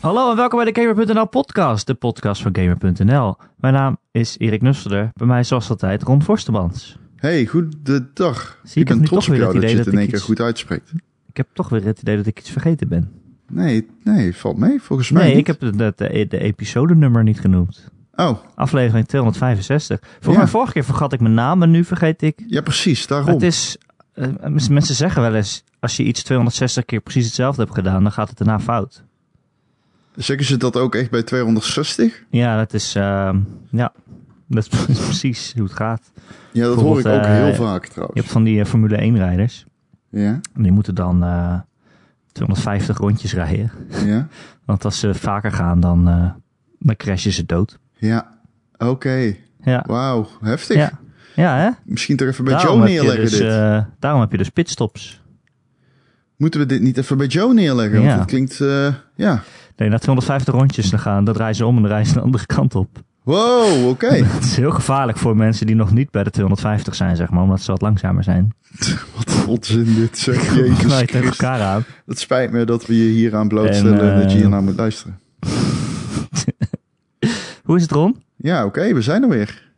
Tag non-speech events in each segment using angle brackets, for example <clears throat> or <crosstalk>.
Hallo en welkom bij de Gamer.nl podcast, de podcast van Gamer.nl. Mijn naam is Erik Nusselder, bij mij zoals altijd Ron Forstemans. Hey, goedendag. Zie, ik ik ben trots op weer jou dat je het dat in één keer iets- goed uitspreekt. Ik heb toch weer het idee dat ik iets vergeten ben. Nee, nee, valt mee volgens mij Nee, niet. ik heb de, de, de, de episodenummer niet genoemd. Oh, Aflevering 265. Volgens Ja. mij vorige keer vergat ik mijn naam en nu vergeet ik... ja precies, daarom. Het is... eh, mensen zeggen wel eens, als je iets 260 keer precies hetzelfde hebt gedaan, dan gaat het daarna fout. Zeggen ze dat ook echt bij 260? Ja, dat is... ehm, ja, dat is <laughs> precies hoe het gaat. Ja, dat hoor ik ook heel eh, vaak Je trouwens. hebt van die eh, Formule 1 rijders. Ja, En die moeten dan eh 250 rondjes rijden. ja, <laughs> Want als ze vaker gaan, dan, eh dan crashen ze dood. ja. Oké, Ja, wauw, heftig. ja. ja hè? Misschien toch even bij Daarom Joe je neerleggen dus, dit. eh, daarom heb je dus pitstops. Moeten we dit niet even bij Joe neerleggen? Ja. Want het klinkt, eh, ja. Nee, na 250 rondjes dan gaan, dan draaien ze om en dan rijden ze de andere kant op. Wow, <laughs> oké. Het is heel gevaarlijk voor mensen die nog niet bij de 250 zijn, zeg maar. Omdat ze wat langzamer zijn. <laughs> Wat onzin dit, zeg. <laughs> Jezus je tegen elkaar aan. Het spijt me dat we je hier aan blootstellen En, en, dat je eh, hier naar moet luisteren. Hoe is het, Ron? Ja, oké, we zijn er weer.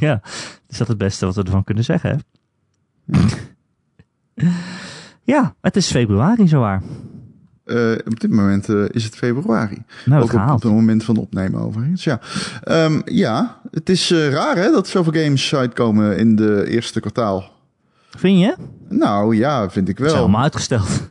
ja, is dat het beste wat we ervan kunnen zeggen, hè? ja, het is februari zowaar. Eh, op dit moment eh, is het februari. Nou, Ook op, het moment van opnemen overigens. Ja, Ehm, ja het is eh, raar hè, dat zoveel games uitkomen in de eerste kwartaal. Vind je? Nou ja, vind ik Ze zijn wel. allemaal uitgesteld. <laughs>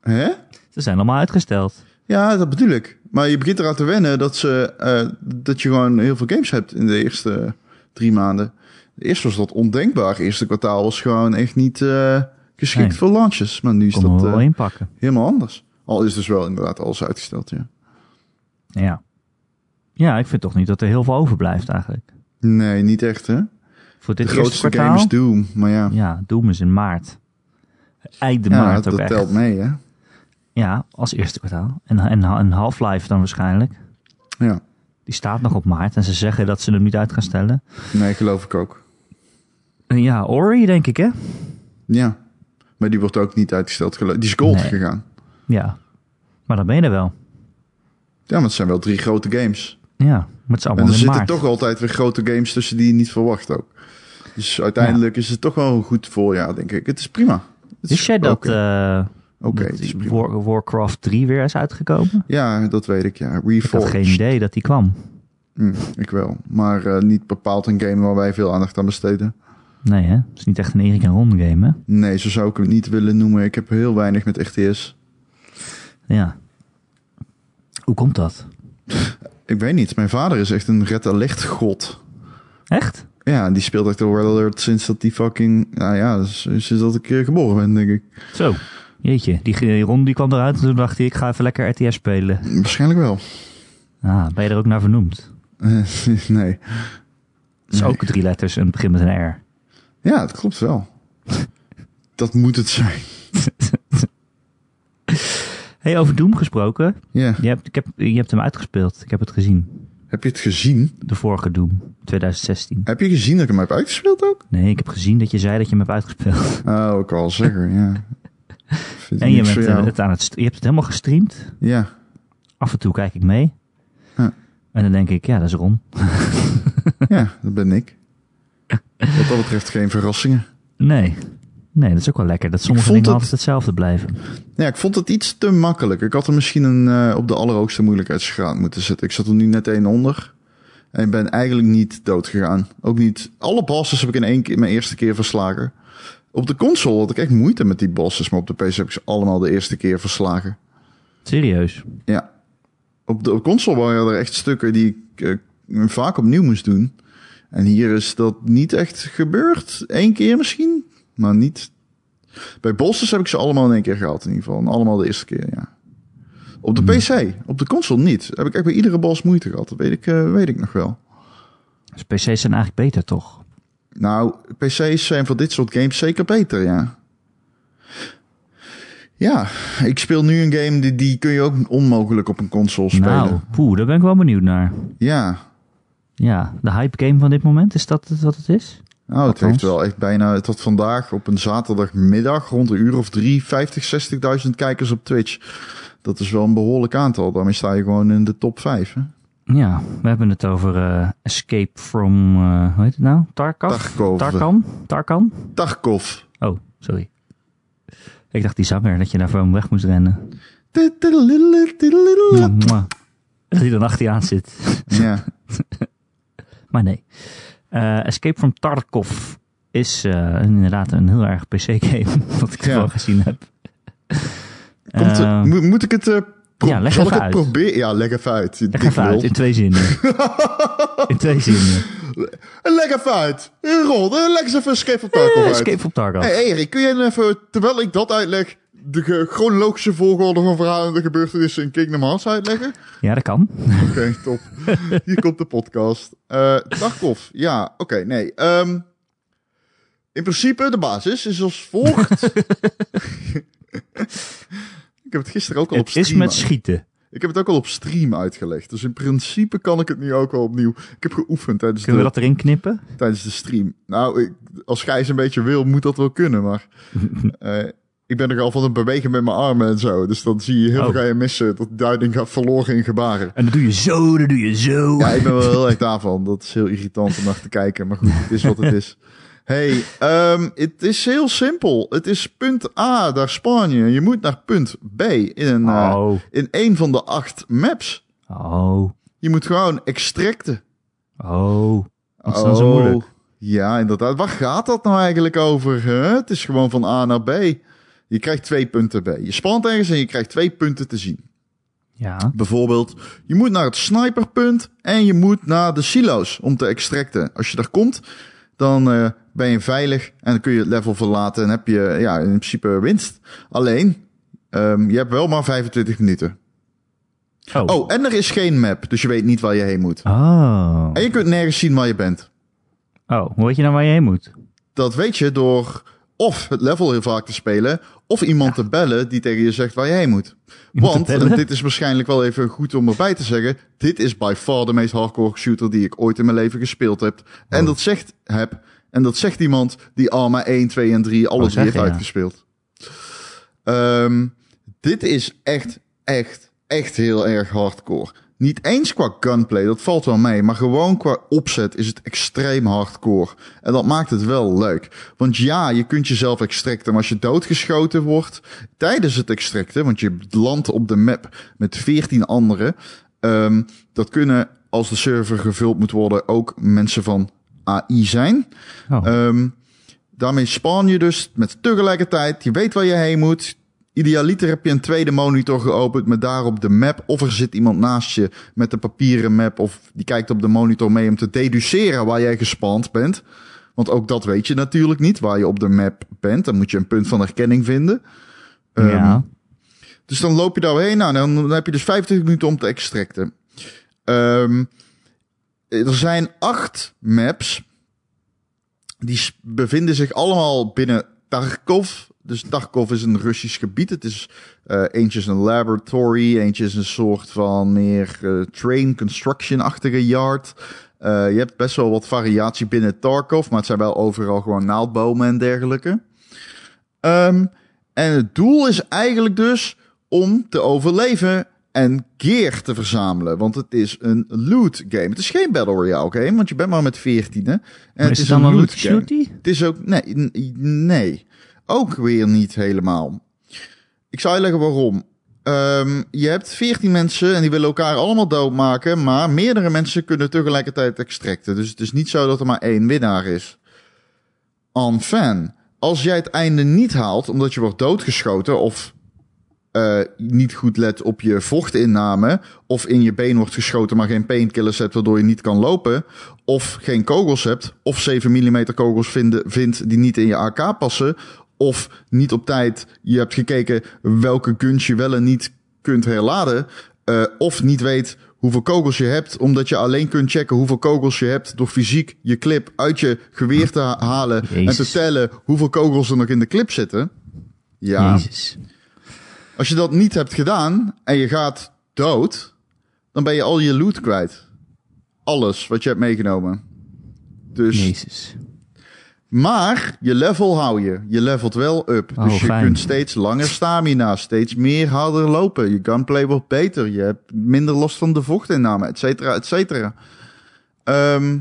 Hè? Ze zijn allemaal uitgesteld. Ja, dat bedoel ik. Maar je begint eraan te wennen dat, ze, dat je gewoon heel veel games hebt in de eerste drie maanden. Eerst was dat ondenkbaar. eerste kwartaal was gewoon echt niet geschikt Nee. voor launches. Maar nu is Kom dat wel inpakken. helemaal anders. Al is dus wel inderdaad alles uitgesteld, ja. Ja. Ja, ik vind toch niet dat er heel veel overblijft eigenlijk. Nee, niet echt hè. Voor dit De grootste kwartaal. game is Doom, maar ja. Ja, Doom is in maart. Eind Ja, maart dat ook echt. telt mee, hè? Ja, als eerste kwartaal. En, en, en Half-Life dan waarschijnlijk. Ja. Die staat nog op maart. En ze zeggen dat ze hem niet uit gaan stellen. Nee, geloof ik ook. En ja, Ori denk ik hè? Ja. Maar die wordt ook niet uitgesteld. Die is gold Nee. gegaan. Ja. Maar dan ben je er wel. Ja, maar het zijn wel drie grote games. Ja, maar het is En allemaal er in zitten maart. toch altijd weer grote games tussen die je niet verwacht ook. Dus uiteindelijk is het toch wel een goed voorjaar, denk ik. Het is prima. Het is Wist jij dat, dat het is. War- Warcraft 3 weer is uitgekomen? Ja, dat weet ik, ja. Ik had Reforged. geen idee dat die kwam. Hm, ik wel. Maar eh, niet bepaald een game waar wij veel aandacht aan besteden. Nee hè? Het is niet echt een Erik en Ron game hè? Nee, zo zou ik het niet willen noemen. Ik heb heel weinig met RTS. Ja. Hoe komt dat? Ik weet niet. Mijn vader is echt een red alert god. Echt? Ja, die speelt echt al Red Alert sinds dat die fucking... Nou ja, sinds dat ik eh, geboren ben, denk ik. Zo. Jeetje, die, Ron die kwam eruit en toen dacht hij, ik ga even lekker RTS spelen. Waarschijnlijk wel. Ah, ben je er ook naar vernoemd? <laughs> Nee. Het is Nee. ook drie letters en het begint met een R. Ja, dat klopt wel. dat moet het zijn. Hey, over Doom gesproken. Ja. Je hebt, ik heb, je hebt hem uitgespeeld. Ik heb het gezien. Heb je het gezien? De vorige Doom, 2016. Heb je gezien dat ik hem heb uitgespeeld ook? Nee, ik heb gezien dat je zei dat je hem hebt uitgespeeld. <laughs> Oh, ik al zeggen, ja. En je, bent eh, het aan het, je hebt het helemaal gestreamd. Ja. Af en toe kijk ik mee. En dan denk ik, ja, dat is Ron. <laughs> ja, dat ben ik. Wat dat betreft geen verrassingen. Nee. Nee, dat is ook wel lekker. Dat sommige dingen het- altijd hetzelfde blijven. Ja, ik vond het iets te makkelijk. Ik had er misschien een, eh, op de allerhoogste moeilijkheidsgraad moeten zetten. Ik zat er nu net één onder. En ik ben eigenlijk niet dood gegaan. Ook niet. Alle bosses heb ik in één keer, mijn eerste keer verslagen. Op de console had ik echt moeite met die bosses. Maar op de PC heb ik ze allemaal de eerste keer verslagen. Serieus. Ja. Op de console waren er echt stukken die ik eh, vaak opnieuw moest doen. En hier is dat niet echt gebeurd. Eén keer misschien, maar niet. Bij bosses heb ik ze allemaal in één keer gehaald in ieder geval. En allemaal de eerste keer, ja. Op de PC, op de console niet. Heb ik echt bij iedere boss moeite gehad. Dat weet ik, eh, weet ik nog wel. Dus PC's zijn eigenlijk beter, toch? Nou, PC's zijn voor dit soort games zeker beter, ja. Ja, ik speel nu een game die, die kun je ook onmogelijk op een console spelen. Nou, poeh, daar ben ik wel benieuwd naar. Ja, Ja, de hype game van dit moment, is dat het wat het is? Nou, het heeft wel echt bijna... Het had vandaag op een zaterdagmiddag rond een uur of drie... 50, 60.000 kijkers op Twitch. Dat is wel een behoorlijk aantal. Daarmee sta je gewoon in de top 5. Hè? Ja, we hebben het over eh, Escape from, eh, hoe heet het nou? Tarkov? Tarkov. Tarkan? Tarkan? Tarkov. Oh, sorry. Ik dacht die zanger, dat je daar van weg moest rennen. Dat hij dan achter je aan zit. Ja, <laughs> Maar nee. Eh, Escape from Tarkov is eh, inderdaad een heel erg PC-game, <laughs> wat ik Ja. gezien heb. Komt, Eh, eh, moet, ik het... ja, leg zal even ik het uit. proberen? Ja, leg even uit. leg even uit, in twee zinnen. <laughs> in twee zinnen. Leg even uit. Eh, leg eens even Escape from Tarkov uit. Escape from Tarkov. Hey Erik, kun jij even, terwijl ik dat uitleg, de chronologische volgorde van verhalen en de gebeurtenissen in Kingdom Hearts uitleggen? Ja, dat kan. <laughs> Oké, top. Hier komt de podcast. Eh Tarkov, ja, oké, nee. ehm, in principe, de basis is als volgt. <laughs> ik heb het gisteren ook al op Het is stream met schieten. Ik heb het ook al op stream uitgelegd. Dus in principe kan ik het nu ook wel opnieuw. Ik heb geoefend tijdens, Kunnen de, we dat erin knippen? tijdens de stream. Nou, ik, als Gijs een beetje wil, moet dat wel kunnen. Maar <laughs> eh, ik ben nogal van het bewegen met mijn armen en zo. Dus dan zie je heel veel Oh. ga je missen. Dat duiding gaat verloren in gebaren. En dan doe je zo, dan doe je zo. Ja, ik ben wel heel erg daarvan. Dat is heel irritant om naar te kijken. Maar goed, het is wat het is. Hey, ehm, het is heel simpel. Het is punt A, daar spawn je. Moet naar punt B in een, eh, Oh, in een van de acht maps. oh, Je moet gewoon extracten. oh. Wat is dan zo moeilijk? Ja, inderdaad. Waar gaat dat nou eigenlijk over? Het is gewoon van A naar B. Je krijgt twee punten B. Je spant ergens en je krijgt twee punten te zien. Ja, Bijvoorbeeld, je moet naar het sniperpunt en je moet naar de silo's om te extracten. Als je daar komt, dan eh, ben je veilig en dan kun je het level verlaten en heb je ja, in principe winst. Alleen, ehm, je hebt wel maar 25 minuten. oh. Oh, en er is geen map, dus je weet niet waar je heen moet. Oh. En je kunt nergens zien waar je bent. Oh, hoe weet je nou waar je heen moet? Dat weet je door of het level heel vaak te spelen, of iemand te bellen die tegen je zegt waar je heen moet. <laughs> Want, en dit is waarschijnlijk wel even goed om erbij te zeggen, dit is by far de meest hardcore shooter die ik ooit in mijn leven gespeeld heb. En Oh. dat zegt heb, en dat zegt iemand die Arma 1, 2 en 3 alles Oh, heeft ja. uitgespeeld. Ehm, dit is echt, echt, echt heel erg hardcore. Niet eens qua gunplay, dat valt wel mee. Maar gewoon qua opzet is het extreem hardcore. En dat maakt het wel leuk. Want ja, je kunt jezelf extracten. Maar als je doodgeschoten wordt tijdens het extracten... want je landt op de map met 14 anderen... ehm, dat kunnen, als de server gevuld moet worden... ook mensen van AI zijn. Oh. Ehm, daarmee spawn je dus met tegelijkertijd. Je weet waar je heen moet. Idealiter heb je een tweede monitor geopend met daarop de map. Of er zit iemand naast je met de papieren map. Of die kijkt op de monitor mee om te deduceren waar jij gespand bent. Want ook dat weet je natuurlijk niet, waar je op de map bent. Dan moet je een punt van herkenning vinden. Ehm, ja. dus dan loop je daar heen. Nou, dan, dan heb je dus 25 minuten om te extracten. Ehm, er zijn acht maps. Die bevinden zich allemaal binnen Tarkov. Dus Tarkov is een Russisch gebied. Het is eh, eentje is een laboratory, eentje is een soort van meer eh, train construction-achtige yard. Eh, je hebt best wel wat variatie binnen Tarkov, maar het zijn wel overal gewoon naaldbomen en dergelijke. Ehm, en het doel is eigenlijk dus om te overleven en gear te verzamelen. Want het is een loot game. Het is geen Battle Royale game, want je bent maar met 14. En Maar het is het dan een loot game. shooty? Het is ook, nee, nee, ook weer niet helemaal. Ik zal je leggen waarom. Ehm, je hebt 14 mensen en die willen elkaar allemaal doodmaken, maar meerdere mensen kunnen tegelijkertijd extracten. Dus het is niet zo dat er maar één winnaar is. Enfin, als jij het einde niet haalt omdat je wordt doodgeschoten of eh, niet goed let op je vochtinname, of in je been wordt geschoten maar geen painkillers hebt waardoor je niet kan lopen, of geen kogels hebt, of 7 mm kogels vinden, vindt die niet in je AK passen, of niet op tijd je hebt gekeken welke guns je wel en niet kunt herladen, eh, of niet weet hoeveel kogels je hebt, omdat je alleen kunt checken hoeveel kogels je hebt door fysiek je clip uit je geweer te ha- halen en te tellen hoeveel kogels er nog in de clip zitten. Ja, Jezus. als je dat niet hebt gedaan en je gaat dood, dan ben je al je loot kwijt. Alles wat je hebt meegenomen. Dus Jezus. Maar je level hou je. Je levelt wel up. Oh, dus je fijn. kunt steeds langer stamina, steeds meer harder lopen. Je gunplay wordt beter. Je hebt minder last van de vochtinname, et cetera, et cetera. Ehm,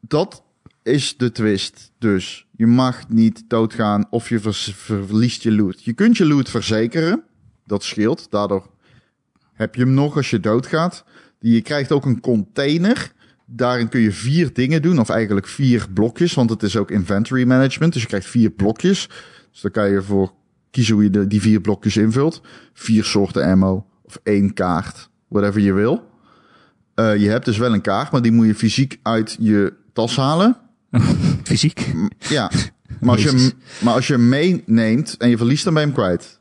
dat is de twist. Dus je mag niet doodgaan of je verliest je loot. Je kunt je loot verzekeren. Dat scheelt. Daardoor heb je hem nog als je doodgaat. Je krijgt ook een container. Daarin kun je vier dingen doen, of eigenlijk vier blokjes, want het is ook inventory management. Dus je krijgt vier blokjes. Dus daar kan je voor kiezen hoe je de, die vier blokjes invult. Vier soorten ammo, of één kaart, whatever je wil. Eh, je hebt dus wel een kaart, maar die moet je fysiek uit je tas halen. <laughs> Fysiek. Ja, maar als, je, maar als je hem meeneemt en je verliest, dan ben je hem kwijt.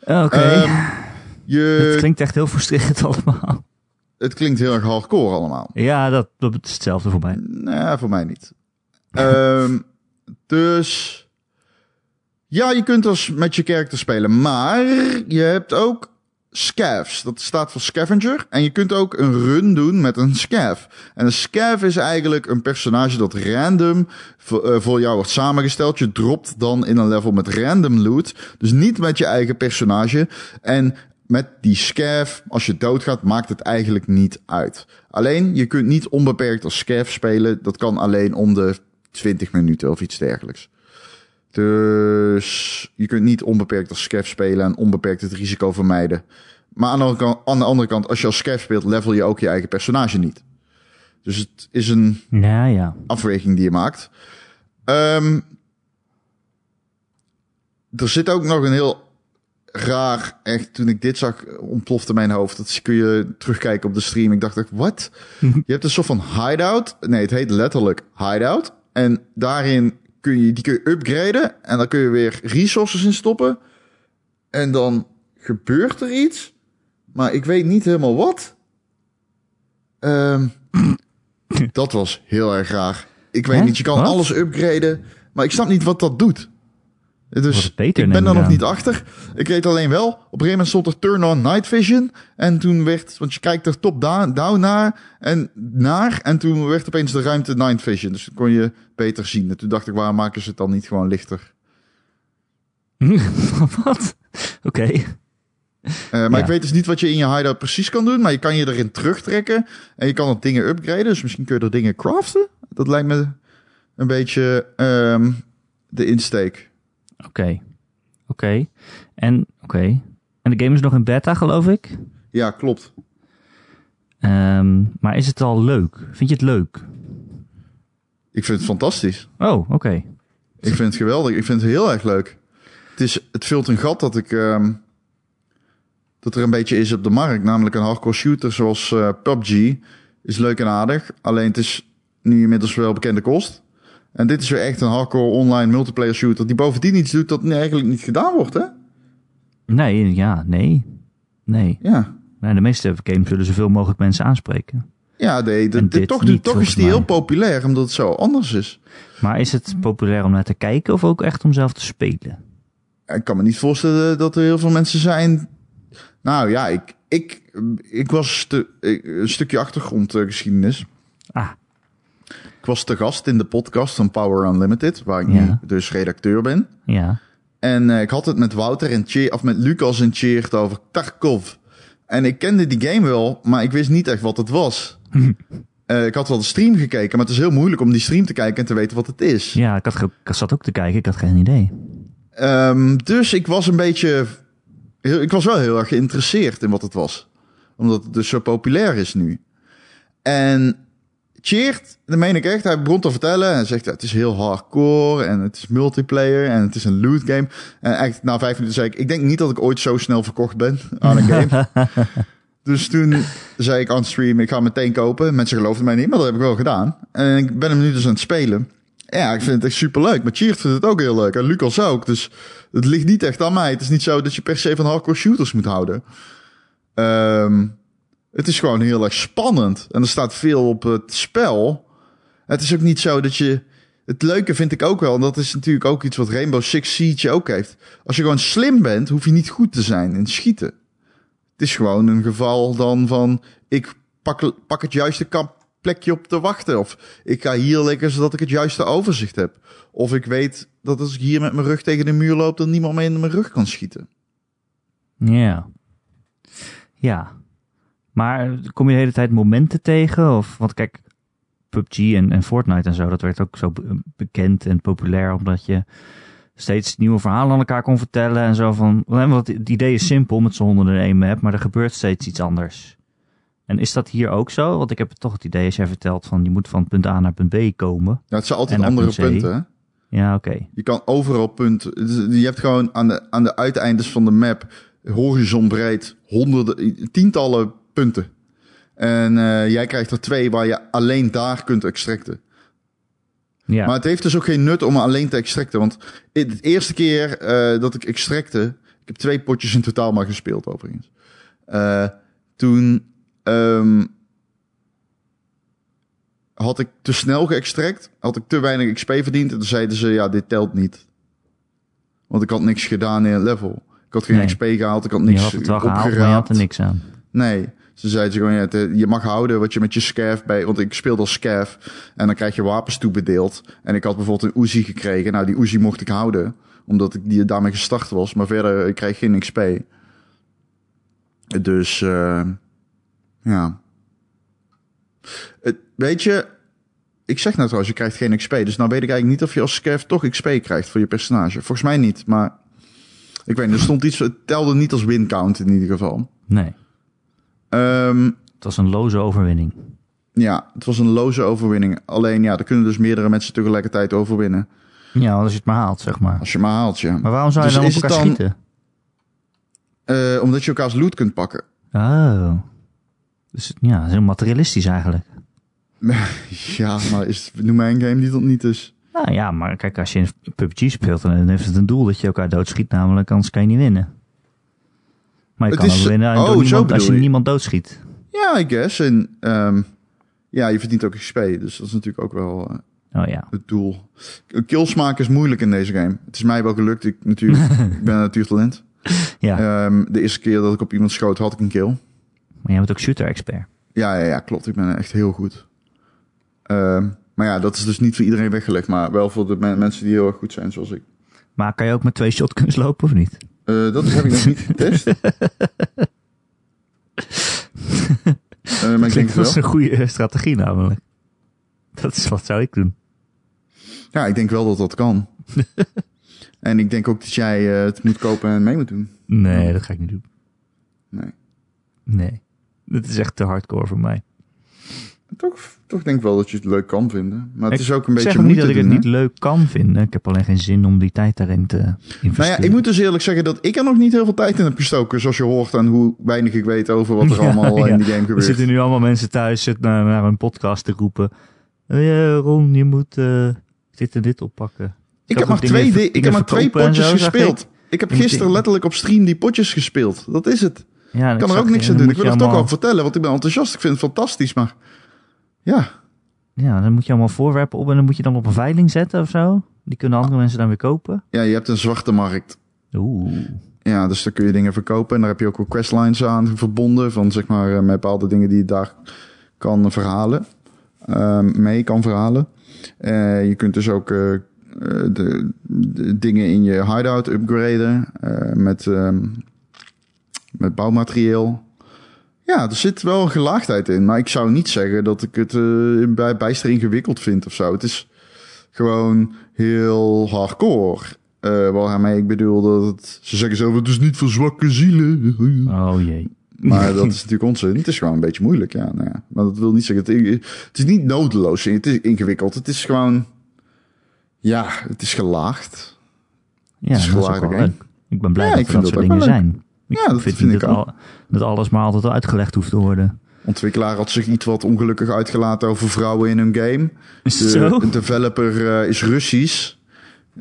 Oké. Ehm, je, <laughs> het klinkt echt heel frustrerend <laughs> allemaal. Het klinkt heel erg hardcore allemaal. Ja, dat, dat is hetzelfde voor mij. Nee, voor mij niet. Ehm, dus ja, je kunt als met je character spelen, maar je hebt ook scavs. Dat staat voor scavenger. En je kunt ook een run doen met een scav. En een scav is eigenlijk een personage dat random voor, eh, voor jou wordt samengesteld. Je dropt dan in een level met random loot. Dus niet met je eigen personage. En met die scav, als je doodgaat, maakt het eigenlijk niet uit. Alleen, je kunt niet onbeperkt als scav spelen. Dat kan alleen om de 20 minuten of iets dergelijks. Dus je kunt niet onbeperkt als scav spelen en onbeperkt het risico vermijden. Maar aan de, andere kant, aan de andere kant, als je als scav speelt, level je ook je eigen personage niet. Dus het is een Ja, ja. afweging die je maakt. Ehm, er zit ook nog een heel raar, echt, toen ik dit zag, ontplofte mijn hoofd. Dat kun je terugkijken op de stream. Ik dacht echt, wat? <laughs> je hebt een soort van hideout. Nee, het heet letterlijk hideout. En daarin kun je, die kun je upgraden. En dan kun je weer resources in stoppen. En dan gebeurt er iets. Maar ik weet niet helemaal wat. Ehm, <laughs> dat was heel erg raar. Ik weet Hè? niet, je kan Wat? alles upgraden. Maar ik snap niet wat dat doet. Dus ik ben daar ik nog niet achter. Ik weet alleen wel, op een gegeven moment stond er turn on night vision. En toen werd, want je kijkt er top down, down naar en naar. En toen werd opeens de ruimte night vision. Dus toen kon je beter zien. En toen dacht ik, waarom maken ze het dan niet gewoon lichter? <laughs> Wat? Oké. Eh, maar Ja. ik weet dus niet wat je in je hideout precies kan doen. Maar je kan je erin terugtrekken. En je kan er dingen upgraden. Dus misschien kun je er dingen craften. Dat lijkt me een beetje ehm, de insteek. Oké. Oké. En, oké. En de game is nog in beta, geloof ik. Ja, klopt. Ehm, maar is het al leuk? Vind je het leuk? Ik vind het fantastisch. Oh, oké. Ik vind het geweldig. Ik vind het heel erg leuk. Het, is, het vult een gat dat ik. ehm, dat er een beetje is op de markt. Namelijk een hardcore shooter zoals eh, PUBG. Is leuk en aardig. Alleen het is nu inmiddels wel bekende kost. En dit is weer echt een hardcore online multiplayer shooter. Die bovendien iets doet dat eigenlijk niet gedaan wordt, hè? Nee, ja, nee. Nee. Ja. nee de meeste games zullen zoveel mogelijk mensen aanspreken. Ja, nee, de- de- dit toch, niet, toch is die mij. heel populair omdat het zo anders is. Maar is het populair om naar te kijken of ook echt om zelf te spelen? Ik kan me niet voorstellen dat er heel veel mensen zijn. Nou ja, ik, ik, ik was ik- een stukje achtergrondgeschiedenis. Ah, Ik was te gast in de podcast van Power Unlimited, waar ik nu dus redacteur ben. ja. En eh, ik had het met Wouter en Cheer, of met Lucas en Cheert over Tarkov. En ik kende die game wel, maar ik wist niet echt wat het was. <laughs> Eh, ik had wel de stream gekeken, maar het is heel moeilijk om die stream te kijken en te weten wat het is. Ja, ik, had, ik zat ook te kijken, ik had geen idee. Ehm, dus ik was een beetje. Ik was wel heel erg geïnteresseerd in wat het was. Omdat het dus zo populair is nu. En Cheert, dat meen ik echt, hij begon te vertellen. En zegt, het is heel hardcore en het is multiplayer en het is een loot game. En echt na vijf minuten zei ik, ik denk niet dat ik ooit zo snel verkocht ben aan een game. <laughs> dus toen zei ik aan stream, ik ga meteen kopen. Mensen geloofden mij niet, maar dat heb ik wel gedaan. En ik ben hem nu dus aan het spelen. Ja, ik vind het echt super leuk. Maar Cheert vindt het ook heel leuk. En Lucas ook. Dus het ligt niet echt aan mij. Het is niet zo dat je per se van hardcore shooters moet houden. Ehm, het is gewoon heel erg spannend. En er staat veel op het spel. Het is ook niet zo dat je... Het leuke vind ik ook wel, en dat is natuurlijk ook iets wat Rainbow Six Siege ook heeft. Als je gewoon slim bent, hoef je niet goed te zijn in schieten. Het is gewoon een geval dan van... Ik pak, het juiste plekje op te wachten. Of ik ga hier liggen zodat ik het juiste overzicht heb. Of ik weet dat als ik hier met mijn rug tegen de muur loop, dat niemand meer in mijn rug kan schieten. Ja. Ja. Maar kom je de hele tijd momenten tegen? Of, want kijk, PUBG en, en Fortnite en zo, dat werd ook zo be- bekend en populair omdat je steeds nieuwe verhalen aan elkaar kon vertellen en zo van, want het idee is simpel met z'n honderden in één map, maar er gebeurt steeds iets anders. En is dat hier ook zo? Want ik heb toch het idee, als jij vertelt van je moet van punt A naar punt B komen. Ja, het zijn altijd En andere punt punten. Hè? Ja, oké. Je kan overal punten. is- Je hebt gewoon aan de, aan de uiteindes van de map horizon breed honderden, tientallen punten. En eh, jij krijgt er twee waar je alleen daar kunt extracten. Ja. Maar het heeft dus ook geen nut om alleen te extracten. Want de eerste keer eh, dat ik extracte... Ik heb twee potjes in totaal maar gespeeld overigens. Eh, toen ehm, had ik te snel geëxtract. Had ik te weinig XP verdiend. En toen zeiden ze, ja, dit telt niet. Want ik had niks gedaan in het level. Ik had geen Nee. XP gehaald. Ik had je niks had het wel gehaald, maar je opgeraapt. had er niks aan. Nee, ze zeiden ze gewoon, je mag houden wat je met je scav bij... Want ik speelde als scav en dan krijg je wapens toebedeeld. En ik had bijvoorbeeld een Uzi gekregen. Nou, die Uzi mocht ik houden, omdat ik die daarmee gestart was. Maar verder, ik kreeg geen XP. Dus, eh ja. Het, weet je, ik zeg nou trouwens, je krijgt geen XP. Dus nou weet ik eigenlijk niet of je als scav toch XP krijgt voor je personage. Volgens mij niet, maar... Ik weet niet, er stond iets, het telde niet als win count in ieder geval. Nee, Ehm het was een loze overwinning. Ja, het was een loze overwinning. Alleen ja, er kunnen dus meerdere mensen tegelijkertijd overwinnen. Ja, als je het maar haalt, zeg maar. Als je maar haalt, ja. Maar waarom zou je Dus dan op het elkaar dan- schieten? Eh, omdat je elkaars loot kunt pakken. Oh. Dus het- ja, het is heel materialistisch eigenlijk. <laughs> ja, maar is het, noem mij een game die dat niet is. Nou ja, maar kijk, als je in PUBG speelt, dan heeft het een doel dat je elkaar doodschiet, namelijk anders kan je niet winnen. Maar je Het kan is- winnen oh, niemand, als je niemand doodschiet. Ja, I guess. En ehm, ja, je verdient ook XP. Dus dat is natuurlijk ook wel eh, Oh ja. het doel. Kills maken is moeilijk in deze game. Het is mij wel gelukt. Ik, natuurlijk, <laughs> ik ben een natuurtalent. Ja, Ehm, de eerste keer dat ik op iemand schoot, had ik een kill. maar jij bent ook shooter-expert. Ja, ja, ja, klopt. Ik ben echt heel goed. Ehm, maar ja, dat is dus niet voor iedereen weggelegd. Maar wel voor de men- mensen die heel erg goed zijn, zoals ik. Maar kan je ook met twee shotguns lopen of niet? Eh, dat heb ik nog niet <laughs> getest. <laughs> Eh, maar ik denk dat is een goede eh, strategie namelijk. Dat is wat zou ik doen. Ja, ik denk wel dat dat kan. <laughs> en ik denk ook dat jij het moet kopen en mee moet doen. Nee, dat ga ik niet doen. Nee. Nee. Dat is echt te hardcore voor mij. Toch, toch denk ik wel dat je het leuk kan vinden. Maar het Ik is ook een beetje zeg ook niet dat ik het doen, niet leuk kan vinden. Ik heb alleen geen zin om die tijd daarin te investeren. Nou ja, ik moet dus eerlijk zeggen dat ik er nog niet heel veel tijd in heb gestoken. Zoals je hoort aan hoe weinig ik weet over wat er Ja, allemaal ja. in die game Er gebeurt. zitten nu allemaal mensen thuis zitten naar, naar een podcast te roepen. Oh ja, Ron, je moet eh, dit en dit oppakken. Ik heb maar twee, ik heb maar twee potjes zo, gespeeld. ik. Ik heb gisteren letterlijk op stream die potjes gespeeld. Dat is het. Ja, Ik kan er ook niks aan doen. Ik wil er toch over vertellen, want ik ben enthousiast. Ik vind het fantastisch, maar ja. Ja, dan moet je allemaal voorwerpen op en dan moet je dan op een veiling zetten of zo. Die kunnen andere mensen dan weer kopen. Ja, je hebt een zwarte markt. Oeh. Ja, dus daar kun je dingen verkopen. En daar heb je ook wel questlines aan verbonden. Van zeg maar eh, met bepaalde dingen die je daar kan verhalen. ehm, mee kan verhalen. Eh, je kunt dus ook eh, de, de dingen in je hideout upgraden. met, ehm, met bouwmaterieel. Ja, er zit wel een gelaagdheid in. Maar ik zou niet zeggen dat ik het eh, bij, bijster ingewikkeld vind of zo. Het is gewoon heel hardcore. Eh waarmee ik bedoel dat het... Ze zeggen zelf, het is niet voor zwakke zielen. Oh jee. Maar dat is natuurlijk onzin. Het is gewoon een beetje moeilijk, ja. Nou ja. Maar dat wil niet zeggen... Het, het is niet nodeloos. Het is ingewikkeld. Het is gewoon... Ja, het is gelaagd. Ja, is dat is ook gelaagd. Ik ben blij Ja, dat ik er dat soort dingen zijn. Ik Ja, dat vind, ik dat, ook. al, dat alles maar altijd uitgelegd hoeft te worden. Ontwikkelaar had zich iets wat ongelukkig uitgelaten over vrouwen in hun game. Is De <laughs> zo? developer eh, is Russisch.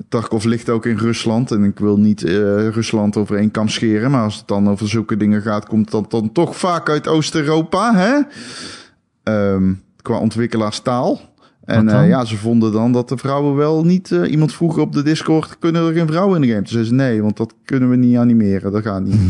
Tarkov ligt ook in Rusland. En ik wil niet eh, Rusland over één kam scheren. Maar als het dan over zulke dingen gaat, komt dat dan toch vaak uit Oost-Europa. Hè? Ehm, qua ontwikkelaarstaal. En eh, ja, ze vonden dan dat de vrouwen wel niet... eh, iemand vroeg op de Discord, kunnen er geen vrouwen in de game? Toen zei ze nee, want dat kunnen we niet animeren. Dat gaat niet. <laughs>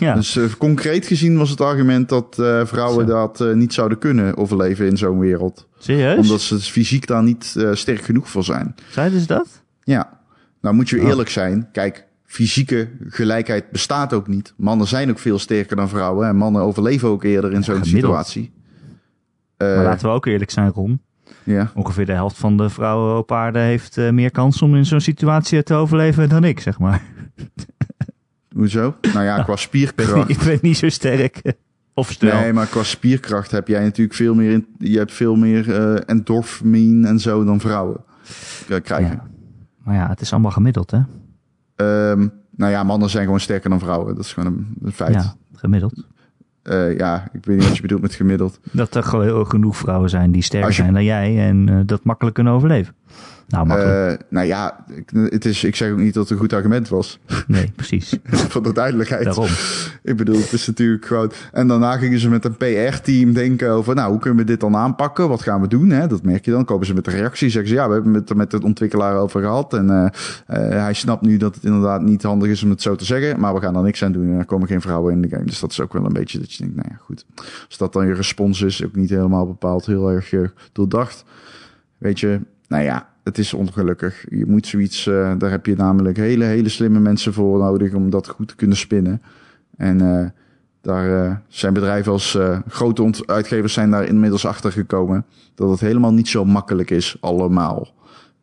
Ja, Dus eh, concreet gezien was het argument dat vrouwen Zo. dat niet zouden kunnen overleven in zo'n wereld. serieus? Omdat ze fysiek daar niet sterk genoeg voor zijn. Zeiden ze dat? Ja, nou moet je Oh. eerlijk zijn. Kijk, fysieke gelijkheid bestaat ook niet. Mannen zijn ook veel sterker dan vrouwen. En mannen overleven ook eerder in zo'n situatie. Eh, maar laten we ook eerlijk zijn, Ron. ja. Ongeveer de helft van de vrouwen op aarde heeft eh, meer kans om in zo'n situatie te overleven dan ik, zeg maar. <laughs> Hoezo? Nou ja, qua <laughs> Ik ben, spierkracht. ik ben niet zo sterk. Of. Nee, maar qua spierkracht heb jij natuurlijk veel meer, in, je hebt veel meer endorfine en zo dan vrouwen krijgen. Ja. Maar ja, het is allemaal gemiddeld, hè? Ehm, nou ja, mannen zijn gewoon sterker dan vrouwen. Dat is gewoon een, een feit. Ja, gemiddeld. Eh, ja, ik weet niet wat je bedoelt met gemiddeld. Dat er gewoon heel genoeg vrouwen zijn die sterker je- zijn dan jij en eh, dat makkelijk kunnen overleven. Nou, makkelijk. Eh, nou ja, het is, ik zeg ook niet dat het een goed argument was. nee, precies. <laughs> Voor de duidelijkheid. Daarom. Ik bedoel, het is natuurlijk gewoon... En daarna gingen ze met een PR-team denken over... nou, hoe kunnen we dit dan aanpakken? Wat gaan we doen? Hè? Dat merk je dan. Komen ze met de reactie. Zeggen ze, ja, we hebben het er met de ontwikkelaar over gehad. En eh, eh, hij snapt nu dat het inderdaad niet handig is om het zo te zeggen. Maar we gaan er niks aan doen. En er komen geen vrouwen in de game. Dus dat is ook wel een beetje dat je denkt, nou ja, goed. Als dat dan je respons is, ook niet helemaal bepaald heel erg doordacht. Weet je, nou ja, het is ongelukkig. Je moet zoiets, eh, daar heb je namelijk hele, hele slimme mensen voor nodig om dat goed te kunnen spinnen. En eh, daar eh, zijn bedrijven als grote uitgevers zijn daar inmiddels achter gekomen dat het helemaal niet zo makkelijk is, allemaal.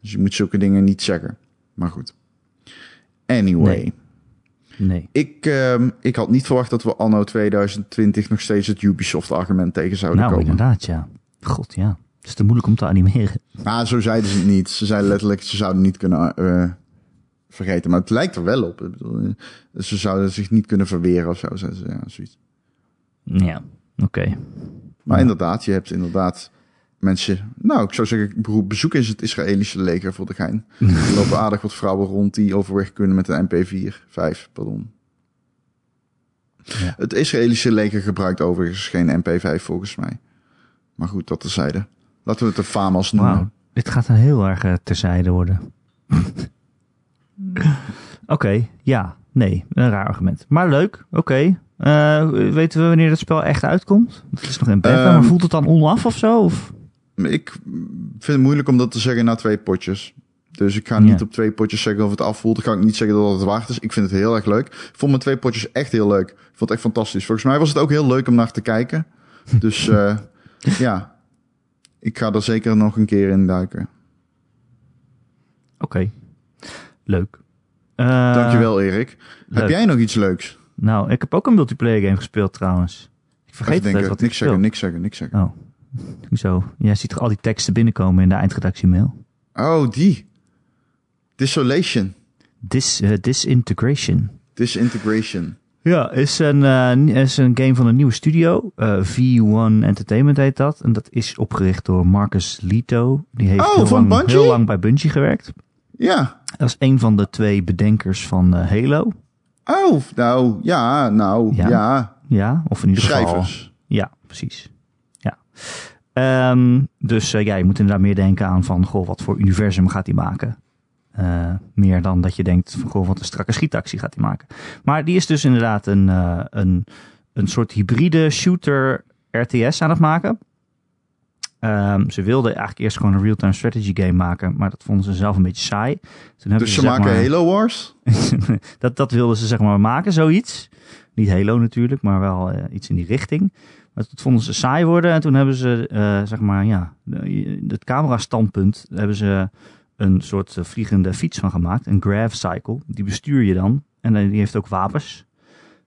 Dus je moet zulke dingen niet zeggen. Maar goed. Anyway. Nee. Nee. Ik, ehm, ik had niet verwacht dat we anno 2020 nog steeds het Ubisoft-argument tegen zouden Nou, komen. inderdaad, ja. God, ja. Het is te moeilijk om te animeren. Maar zo zeiden ze het niet. Ze zeiden letterlijk, ze zouden niet kunnen eh, vergeten. Maar het lijkt er wel op. Ik bedoel, ze zouden zich niet kunnen verweren of zo. zeiden ze, ja, zoiets. Ja, oké. Maar Ja. inderdaad, je hebt inderdaad mensen... Nou, ik zou zeggen, bezoek eens het Israëlische leger voor de gein. <laughs> Er lopen aardig wat vrouwen rond die overweg kunnen met een MP4. 5, pardon. Ja. Het Israëlische leger gebruikt overigens geen MP5 volgens mij. Maar goed, dat terzijde. Laten we het de FAMAS noemen. Dit gaat een heel erg eh, terzijde worden. <laughs> Oké, ja, nee, een raar argument. Maar leuk, oké. Eh, weten we wanneer het spel echt uitkomt? Het is nog in beta, Ehm, maar voelt het dan onaf of zo? Of? Ik vind het moeilijk om dat te zeggen na twee potjes. Dus ik ga niet op twee potjes zeggen of het afvoelt. Dan ga ik niet zeggen dat het waard is. Ik vind het heel erg leuk. Ik vond mijn twee potjes echt heel leuk. Ik vond het echt fantastisch. Volgens mij was het ook heel leuk om naar te kijken. Dus eh, <laughs> ja, ik ga er zeker nog een keer in duiken. Oké, leuk. Eh, Dankjewel Erik. Heb jij nog iets leuks? Nou, ik heb ook een multiplayer game gespeeld trouwens. Ik vergeet het wat ik niks zeggen, speel. niks zeggen, niks zeggen. Oh, hoezo? Jij ziet toch al die teksten binnenkomen in de eindredactiemail? Oh, die. Desolation. Dis, eh, disintegration. Disintegration. Ja, is een, eh, is een game van een nieuwe studio. Eh, V1 Entertainment heet dat. En dat is opgericht door Marcus Lito. Die heeft Oh, heel, van lang, Bungie? heel lang bij Bungie gewerkt. Ja. Dat is een van de twee bedenkers van eh, Halo. Oh, nou, ja, nou, Ja. ja. Ja, of in ieder geval... Schrijvers. Ja, precies. Ja. Ehm, dus ja, je moet inderdaad meer denken aan van, goh, wat voor universum gaat hij maken? Eh, meer dan dat je denkt van, goh, wat een strakke schietactie gaat hij maken. Maar die is dus inderdaad een, eh, een, een soort hybride shooter RTS aan het maken. Ehm, ze wilden eigenlijk eerst gewoon een real-time strategy game maken, maar dat vonden ze zelf een beetje saai. Toen Dus ze maken maar- Halo Wars? <laughs> dat, dat wilden ze zeg maar maken, zoiets. Niet Halo natuurlijk, maar wel eh, iets in die richting. Maar dat vonden ze saai worden. En toen hebben ze, zeg maar, ja, het camera-standpunt hebben ze een soort eh, vliegende fiets van gemaakt. Een grav cycle. Die bestuur je dan. En eh, die heeft ook wapens.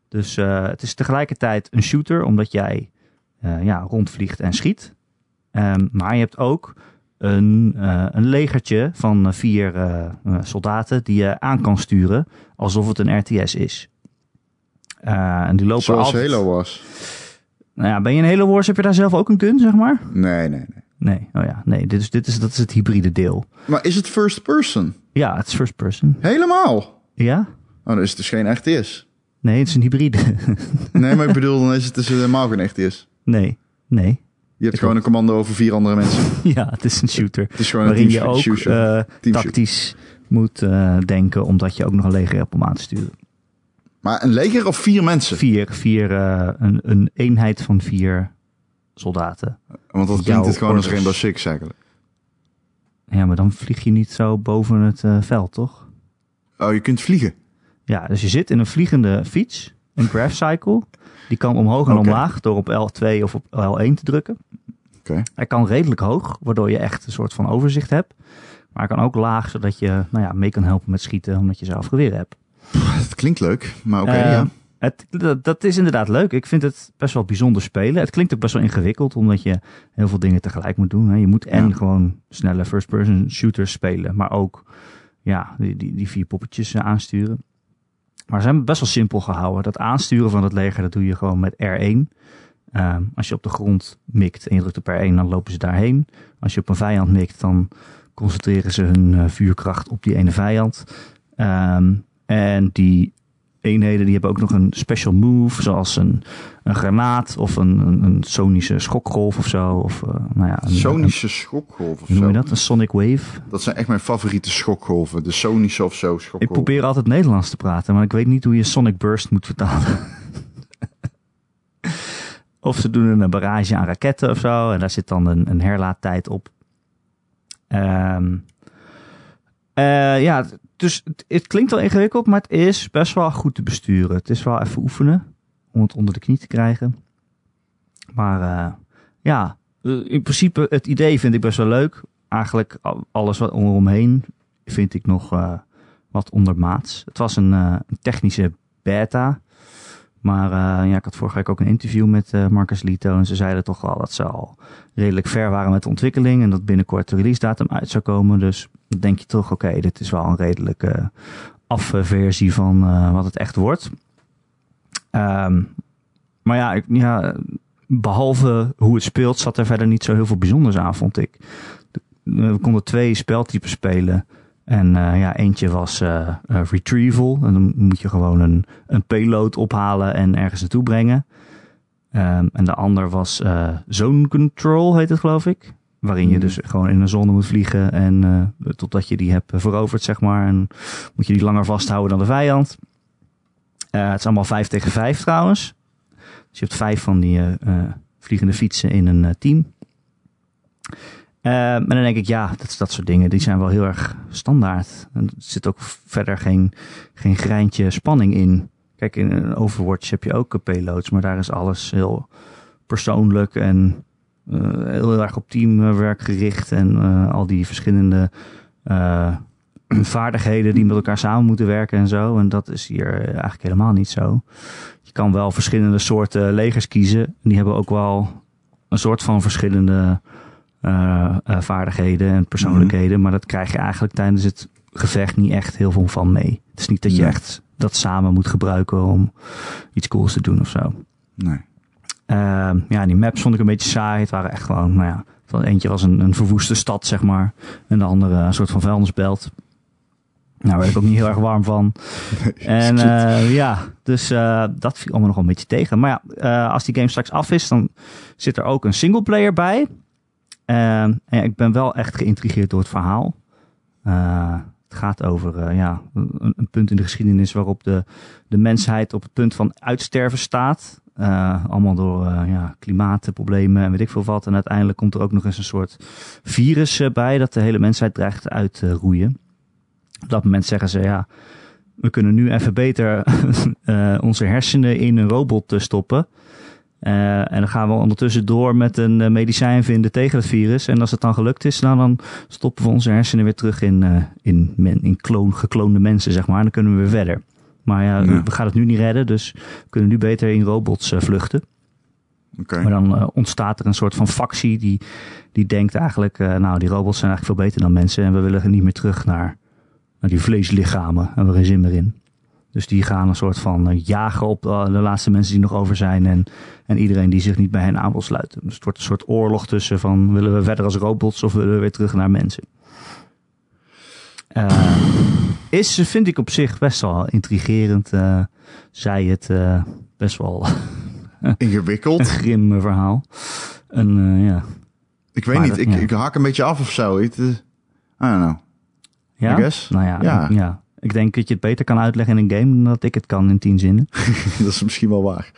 Dus eh, het is tegelijkertijd een shooter, omdat jij ja, rondvliegt en schiet. Ehm, maar je hebt ook een, een legertje van vier soldaten die je aan kan sturen alsof het een RTS is. En die lopen Zoals altijd... Halo was. Nou ja, ben je in Halo Wars, heb je daar zelf ook een gun, zeg maar? Nee, nee, nee. Nee, oh ja, nee, dit is, dit is, dat is het hybride deel. Maar is het first person? Ja, het is first person. Helemaal? Ja? Oh, dan is het dus geen RTS. Nee, het is een hybride. <laughs> Nee, maar ik bedoel, dan is het dus helemaal geen RTS. nee, nee. Je hebt gewoon een commando over vier andere mensen. <laughs> Ja, het is een shooter. Het is gewoon een waarin je team ook shooter. eh, Team tactisch moet eh, denken, omdat je ook nog een leger hebt om aan te sturen. Maar een leger of vier mensen? Vier, vier eh, een, een eenheid van vier soldaten. Want dat klinkt het gewoon als orders. Rainbow Six eigenlijk. Ja, maar dan vlieg je niet zo boven het eh, veld, toch? Oh, je kunt vliegen. Ja, dus je zit in een vliegende fiets, een graph cycle. Die kan omhoog en omlaag door op L2 of op L1 te drukken. Oké. Hij kan redelijk hoog, waardoor je echt een soort van overzicht hebt. Maar hij kan ook laag, zodat je nou ja, mee kan helpen met schieten, omdat je zelf geweer hebt. Het klinkt leuk, maar oké, Eh, ja. Het, dat, dat is inderdaad leuk. Ik vind het best wel bijzonder spelen. Het klinkt ook best wel ingewikkeld, omdat je heel veel dingen tegelijk moet doen. hè. Je moet en Ja. gewoon snelle first-person shooters spelen, maar ook ja, die, die, die vier poppetjes eh, aansturen. Maar ze hebben best wel simpel gehouden. Dat aansturen van het leger, dat doe je gewoon met R1. Ehm, als je op de grond mikt en je drukt op R1, dan lopen ze daarheen. Als je op een vijand mikt, dan concentreren ze hun eh, vuurkracht op die ene vijand. Ehm, en die eenheden die hebben ook nog een special move, zoals een, een granaat of een, een, een sonische schokgolf of zo. Of, eh, nou ja, een, Sonische schokgolf of noem zo. je dat? Een sonic wave. Dat zijn echt mijn favoriete schokgolven. De Sonische of zo Ik schokgolven. probeer altijd Nederlands te praten, maar ik weet niet hoe je Sonic Burst moet vertalen. <laughs> of ze doen een barrage aan raketten of zo, en daar zit dan een, een herlaadtijd op. Ehm, eh, ja, dus het, het klinkt wel ingewikkeld, maar het is best wel goed te besturen. Het is wel even oefenen om het onder de knie te krijgen. Maar eh, ja, in principe het idee vind ik best wel leuk. Eigenlijk al- alles wat omheen vind ik nog eh, wat ondermaats. Het was een, technische beta. Maar ja, ik had vorige week ook een interview met Marcus Lito. En ze zeiden toch wel dat ze al redelijk ver waren met de ontwikkeling. En dat binnenkort de release datum uit zou komen. Dus denk je toch, oké, dit is wel een redelijke afversie van eh, wat het echt wordt. Ehm, maar ja, ja, behalve hoe het speelt, zat er verder niet zo heel veel bijzonders aan, vond ik. De- We konden twee speltypen spelen. En eh, ja, eentje was eh, eh, retrieval. En dan moet je gewoon een, een payload ophalen en ergens naartoe brengen. Ehm, en de ander was eh, zone control, heet het geloof ik. Waarin je Hmm. dus gewoon in een zone moet vliegen en eh, totdat je die hebt veroverd, zeg maar. En moet je die langer vasthouden dan de vijand. Eh, het is allemaal vijf tegen vijf trouwens. Dus je hebt vijf van die eh, eh, vliegende fietsen in een eh, team. En dan denk ik, ja, dat, dat soort dingen, die zijn wel heel erg standaard. En er zit ook verder geen, geen greintje spanning in. Kijk, in een Overwatch heb je ook eh, payloads, maar daar is alles heel persoonlijk en eh, heel erg op teamwerk gericht. En eh, al die verschillende eh, <clears throat> vaardigheden die met elkaar samen moeten werken en zo. En dat is hier eh, eigenlijk helemaal niet zo. Je kan wel verschillende soorten legers kiezen. Die hebben ook wel een soort van verschillende eh, eh, vaardigheden en persoonlijkheden. Maar dat krijg je eigenlijk tijdens het gevecht niet echt heel veel van mee. Het is niet dat je echt dat samen moet gebruiken om iets cools te doen of zo. Nee. Ehm, ja, die maps vond ik een beetje saai. Het waren echt gewoon, nou ja, van eentje was een, een verwoeste stad, zeg maar. En de andere een soort van vuilnisbelt. Nou, daar werd ik ook niet heel erg warm van. <laughs> En eh, ja, dus eh, dat viel allemaal nog wel een beetje tegen. Maar ja, eh, als die game straks af is, dan zit er ook een singleplayer bij. Ehm, en ja, ik ben wel echt geïntrigeerd door het verhaal. Het gaat over ja, een, een punt in de geschiedenis waarop de, de mensheid op het punt van uitsterven staat. Eh, allemaal door eh, ja, klimaatproblemen en weet ik veel wat. En uiteindelijk komt er ook nog eens een soort virus eh, bij dat de hele mensheid dreigt uit te roeien. Op dat moment zeggen ze ja, we kunnen nu even beter <laughs> onze hersenen in een robot stoppen. En dan gaan we ondertussen door met een medicijn vinden tegen het virus. En als het dan gelukt is, nou, dan stoppen we onze hersenen weer terug in, in, men, in kloon, gekloonde mensen, zeg maar. En dan kunnen we weer verder. Maar ja, Ja. we gaan het nu niet redden, dus we kunnen nu beter in robots eh, vluchten. Maar dan eh, ontstaat er een soort van factie die, die denkt eigenlijk, eh, nou die robots zijn eigenlijk veel beter dan mensen en we willen niet meer terug naar, naar die vleeslichamen. Hebben we geen zin meer in. Dus die gaan een soort van jagen op de laatste mensen die nog over zijn en, en iedereen die zich niet bij hen aan wil sluiten. Dus het wordt een soort oorlog tussen van willen we verder als robots of willen we weer terug naar mensen. Is, vind ik op zich best wel intrigerend. eh zij het eh, best wel een <laughs> Ingewikkeld. grim eh, verhaal. En ja. Ik weet Maar niet, dat- ik, ja. ik haak een beetje af of zo. Eh, I don't know. Ja? I guess. Nou ja, Ja. ja. Ik denk dat je het beter kan uitleggen in een game dan dat ik het kan in tien zinnen. <laughs> dat is misschien wel waar.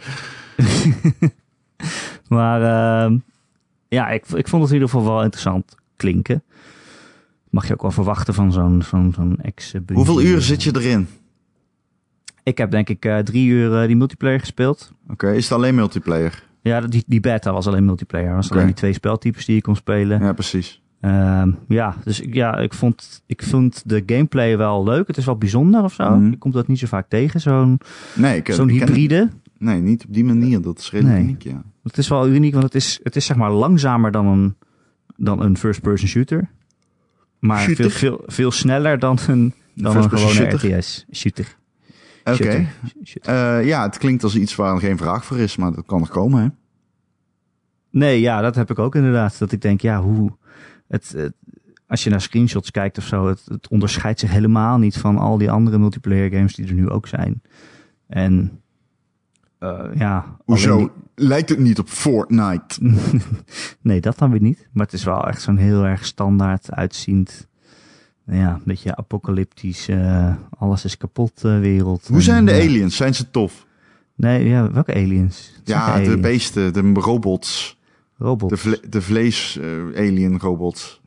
<laughs> maar uh, ja, ik, ik vond het in ieder geval wel interessant klinken. Mag je ook wel verwachten van zo'n zo'n zo'n ex Hoeveel uur zit je erin? Ik heb denk ik uh, drie uur uh, die multiplayer gespeeld. Oké, is het alleen multiplayer? Ja, die, die beta was alleen multiplayer. was okay. alleen die twee speltypes die je kon spelen. Ja, precies. Uh, ja, dus ja, ik vond, ik vond de gameplay wel leuk. Het is wel bijzonder of zo. Mm. Je komt dat niet zo vaak tegen, zo'n nee, zo'n hybride. nee, niet op die manier. Dat is redelijk nee. uniek, ja. Het is wel uniek, want het is, het is zeg maar langzamer dan een, dan een first-person shooter. Maar veel, veel, veel sneller dan een, dan een gewone shooter. RTS shooter. Oké. Okay. Uh, ja, het klinkt als iets waar geen vraag voor is, maar dat kan nog komen, hè? Nee, ja, dat heb ik ook inderdaad. Dat ik denk, ja, hoe... Het, het als je naar screenshots kijkt of zo, het, het, onderscheidt zich helemaal niet van al die andere multiplayer games die er nu ook zijn. En uh, ja. Hoezo? Die... Lijkt het niet op Fortnite? <laughs> nee, dat dan weer niet. Maar het is wel echt zo'n heel erg standaard uitziend ja, een beetje apocalyptisch, uh, alles is kapot uh, wereld. Hoe zijn de aliens? Zijn ze tof? Nee, ja, welke aliens? Ja, de, beesten, de robots. Robots. De, vle de vlees-alien robots.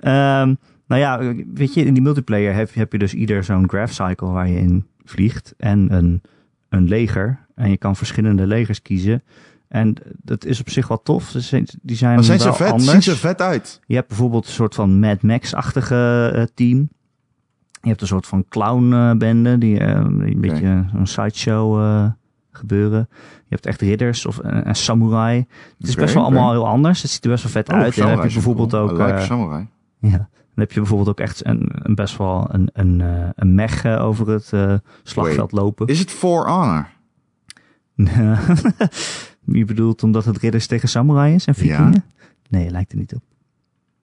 um, <laughs> nou ja, weet je, in die multiplayer heb, heb je dus ieder zo'n graph cycle waar je in vliegt en een, een leger. En je kan verschillende legers kiezen. En dat is op zich wel tof. Die zijn maar zijn wel ze vet? Anders. Zien ze vet uit? Je hebt bijvoorbeeld een soort van Mad Max-achtige uh, team. Je hebt een soort van clown-bende, uh, die uh, een okay. beetje een sideshow uh, gebeuren. Je hebt echt ridders of een samurai. Het is okay, best wel okay. allemaal heel anders. Het ziet er best wel vet oh, uit. En dan heb je bijvoorbeeld cool. ook. Like samurai. Ja. Dan heb je bijvoorbeeld ook echt een, een best wel een, een, een mech over het slagveld Wait, lopen. Is het For Honor? <laughs> Je bedoelt omdat het ridders tegen samurai is en vikingen? Ja. Nee, lijkt er niet op.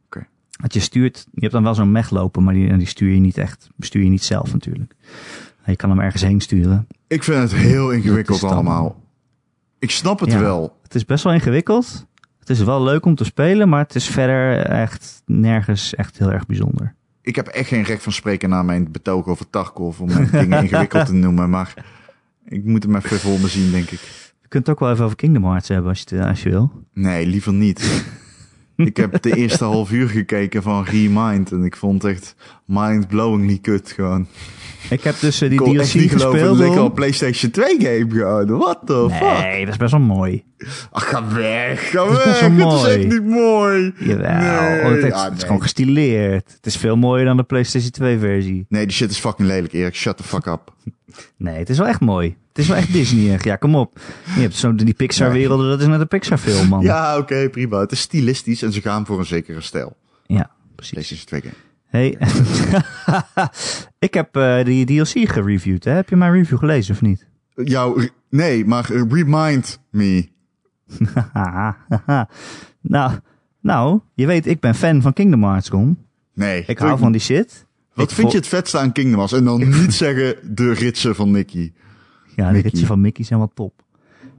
Oké. Okay. Want je stuurt, je hebt dan wel zo'n mech lopen, maar die, die stuur je niet echt, bestuur je niet zelf natuurlijk. Je kan hem ergens heen sturen. Ik vind het heel ingewikkeld allemaal. Ik snap het ja, wel. Het is best wel ingewikkeld. Het is wel leuk om te spelen, maar het is verder echt nergens echt heel erg bijzonder. Ik heb echt geen recht van spreken naar mijn betoog over Tarkov om mijn <laughs> dingen ingewikkeld te noemen, maar ik moet hem even voor me zien, denk ik. Je kunt het ook wel even over Kingdom Hearts hebben als je, als je wil. Nee, liever niet. <laughs> ik heb de eerste half uur gekeken van Remind en ik vond het echt mind-blowingly kut gewoon. Ik heb dus uh, die DLC gespeeld. ik al een PlayStation 2 game gehouden. What the fuck? Nee, dat is best wel mooi. Ach, ga weg, ga Dat weg. Het is echt niet mooi. Jawel, Nee, oh, het, is, ah, het is nee. gewoon gestileerd. Het is veel mooier dan de PlayStation 2 versie. Nee, die shit is fucking lelijk, Erik. Shut the fuck up. <laughs> Nee, het is wel echt mooi. Het is wel echt Disney. Ja, kom op. Je hebt zo die Pixar-werelden, dat is net een Pixar-film, man. Ja, oké, prima. Het is stilistisch en ze gaan voor een zekere stijl. Ja, precies. PlayStation 2 game. Hey, <laughs> ik heb eh, die DLC gereviewd. Hè? Heb je mijn review gelezen of niet? Jou, nee, maar remind me. <laughs> nou, nou, je weet, ik ben fan van Kingdom Hearts, Ron. Nee. Ik hou van die shit. Wat Ik vind je het vetste aan Kingdom Hearts? En dan <laughs> niet zeggen de ritsen van Nicky. Ja, de ritsen van Mickey zijn wel top.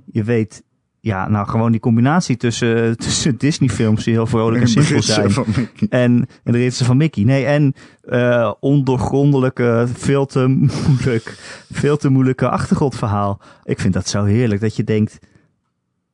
Je weet, ja, nou gewoon die combinatie tussen, <laughs> tussen Disney-films die heel vrolijk en simpel zijn. En, en de ritsen van Mickey. Nee, en eh ondoorgrondelijke, veel te moeilijk, veel te moeilijke achtergrondverhaal. Ik vind dat zo heerlijk dat je denkt.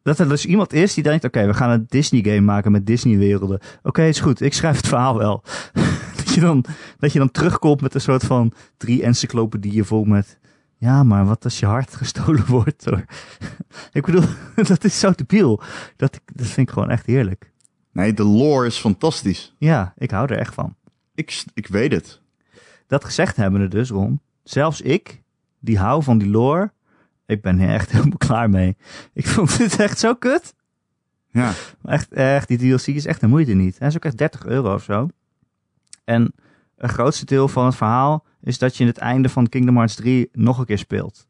Dat er dus iemand is die denkt: oké, we gaan een Disney-game maken met Disney-werelden. Oké, is goed, ik schrijf het verhaal wel. <laughs> dat, je dan, dat je dan terugkomt met een soort van drie encyclopedieën vol met. Ja, maar wat als je hart <laughs> gestolen wordt? Hoor. <laughs> ik bedoel, <laughs> dat is zo debiel. Dat, ik- dat vind ik gewoon echt heerlijk. Nee, de lore is fantastisch. Ja, ik hou er echt van. Ik, ik weet het. Dat gezegd hebbende dus, Ron. Zelfs ik, die hou van die lore, ik ben er echt helemaal klaar mee. Ik vond dit echt zo kut. Ja. Echt, echt, die DLC is echt de moeite niet. Hij is ook echt 30 euro of zo. En het grootste deel van het verhaal is dat je in het einde van Kingdom Hearts 3 nog een keer speelt.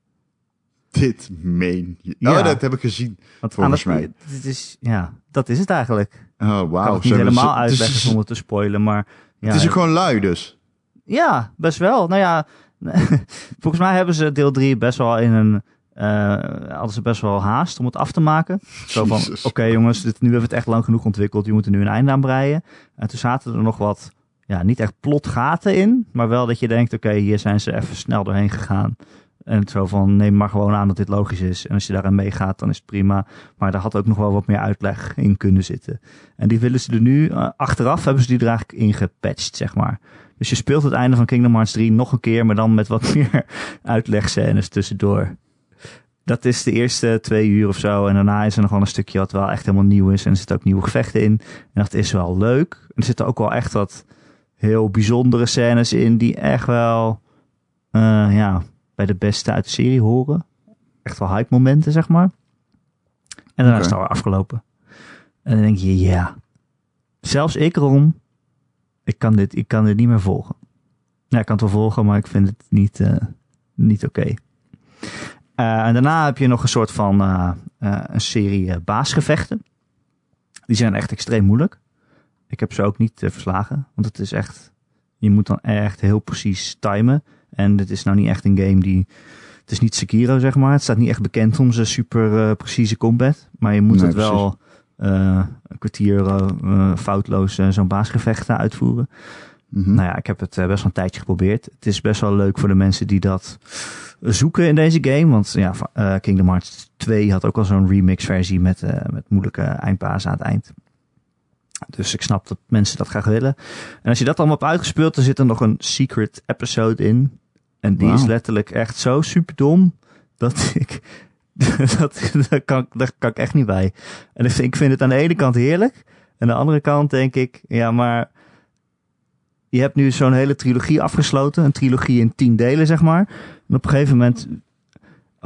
Dit meen je. Ja. Oh, dat heb ik gezien. Want Volgens het- mij. Dit is, ja, dat is het eigenlijk. Oh, wauw. het Ze niet helemaal ze- het is- uitleggen zonder te spoilen, maar... Ja, Het is ook gewoon lui dus. Ja, best wel. Nou ja, <laughs> volgens mij hebben ze deel 3 best wel in een. eh hadden ze best wel haast om het af te maken. Zo van: oké jongens, dit, nu hebben we het echt lang genoeg ontwikkeld. Je moet er nu een einde aan breien. En toen zaten er nog wat ja, niet echt plotgaten in, maar wel dat je denkt, oké, hier zijn ze even snel doorheen gegaan. En zo van, neem maar gewoon aan dat dit logisch is. En als je daarin meegaat, dan is het prima. Maar daar had ook nog wel wat meer uitleg in kunnen zitten. En die willen ze er nu, uh, achteraf hebben ze die er eigenlijk in gepatcht, zeg maar. Dus je speelt het einde van Kingdom Hearts 3 nog een keer, maar dan met wat <laughs> meer uitlegscènes tussendoor. Dat is de eerste twee uur of zo. En daarna is er nog wel een stukje wat wel echt helemaal nieuw is. En er zitten ook nieuwe gevechten in. En dat is wel leuk. En er zitten ook wel echt wat heel bijzondere scènes in die echt wel uh, ja, bij de beste uit de serie horen. Echt wel hype momenten, zeg maar. En daarna okay. is het alweer afgelopen. En dan denk je, ja. Zelfs ik, Ron, ik kan dit, ik kan dit niet meer volgen. Ja, ik kan het wel volgen, maar ik vind het niet, uh, niet oké. Okay. Uh, en daarna heb je nog een soort van een serie baasgevechten. Die zijn echt extreem moeilijk. Ik heb ze ook niet verslagen, want het is echt, je moet dan echt heel precies timen. En het is nou niet echt een game die, het is niet Sekiro zeg maar. Het staat niet echt bekend om zijn super precieze combat. Maar je moet nee, het wel uh, een kwartier foutloos zo'n baasgevechten uitvoeren. Mm -hmm. Nou ja, ik heb het best wel een tijdje geprobeerd. Het is best wel leuk voor de mensen die dat zoeken in deze game. Want ja, Kingdom Hearts 2 had ook al zo'n remix versie met, met moeilijke eindbazen aan het eind. Dus ik snap dat mensen dat graag willen. En als je dat allemaal hebt uitgespeeld, dan zit er nog een secret episode in. En die wow. is letterlijk echt zo super dom dat <laughs> ik dat, daar, kan, daar kan ik echt niet bij. En ik vind, ik vind het aan de ene kant heerlijk. En aan de andere kant denk ik, ja, maar je hebt nu zo'n hele trilogie afgesloten. Een trilogie in tien delen, zeg maar. En op een gegeven moment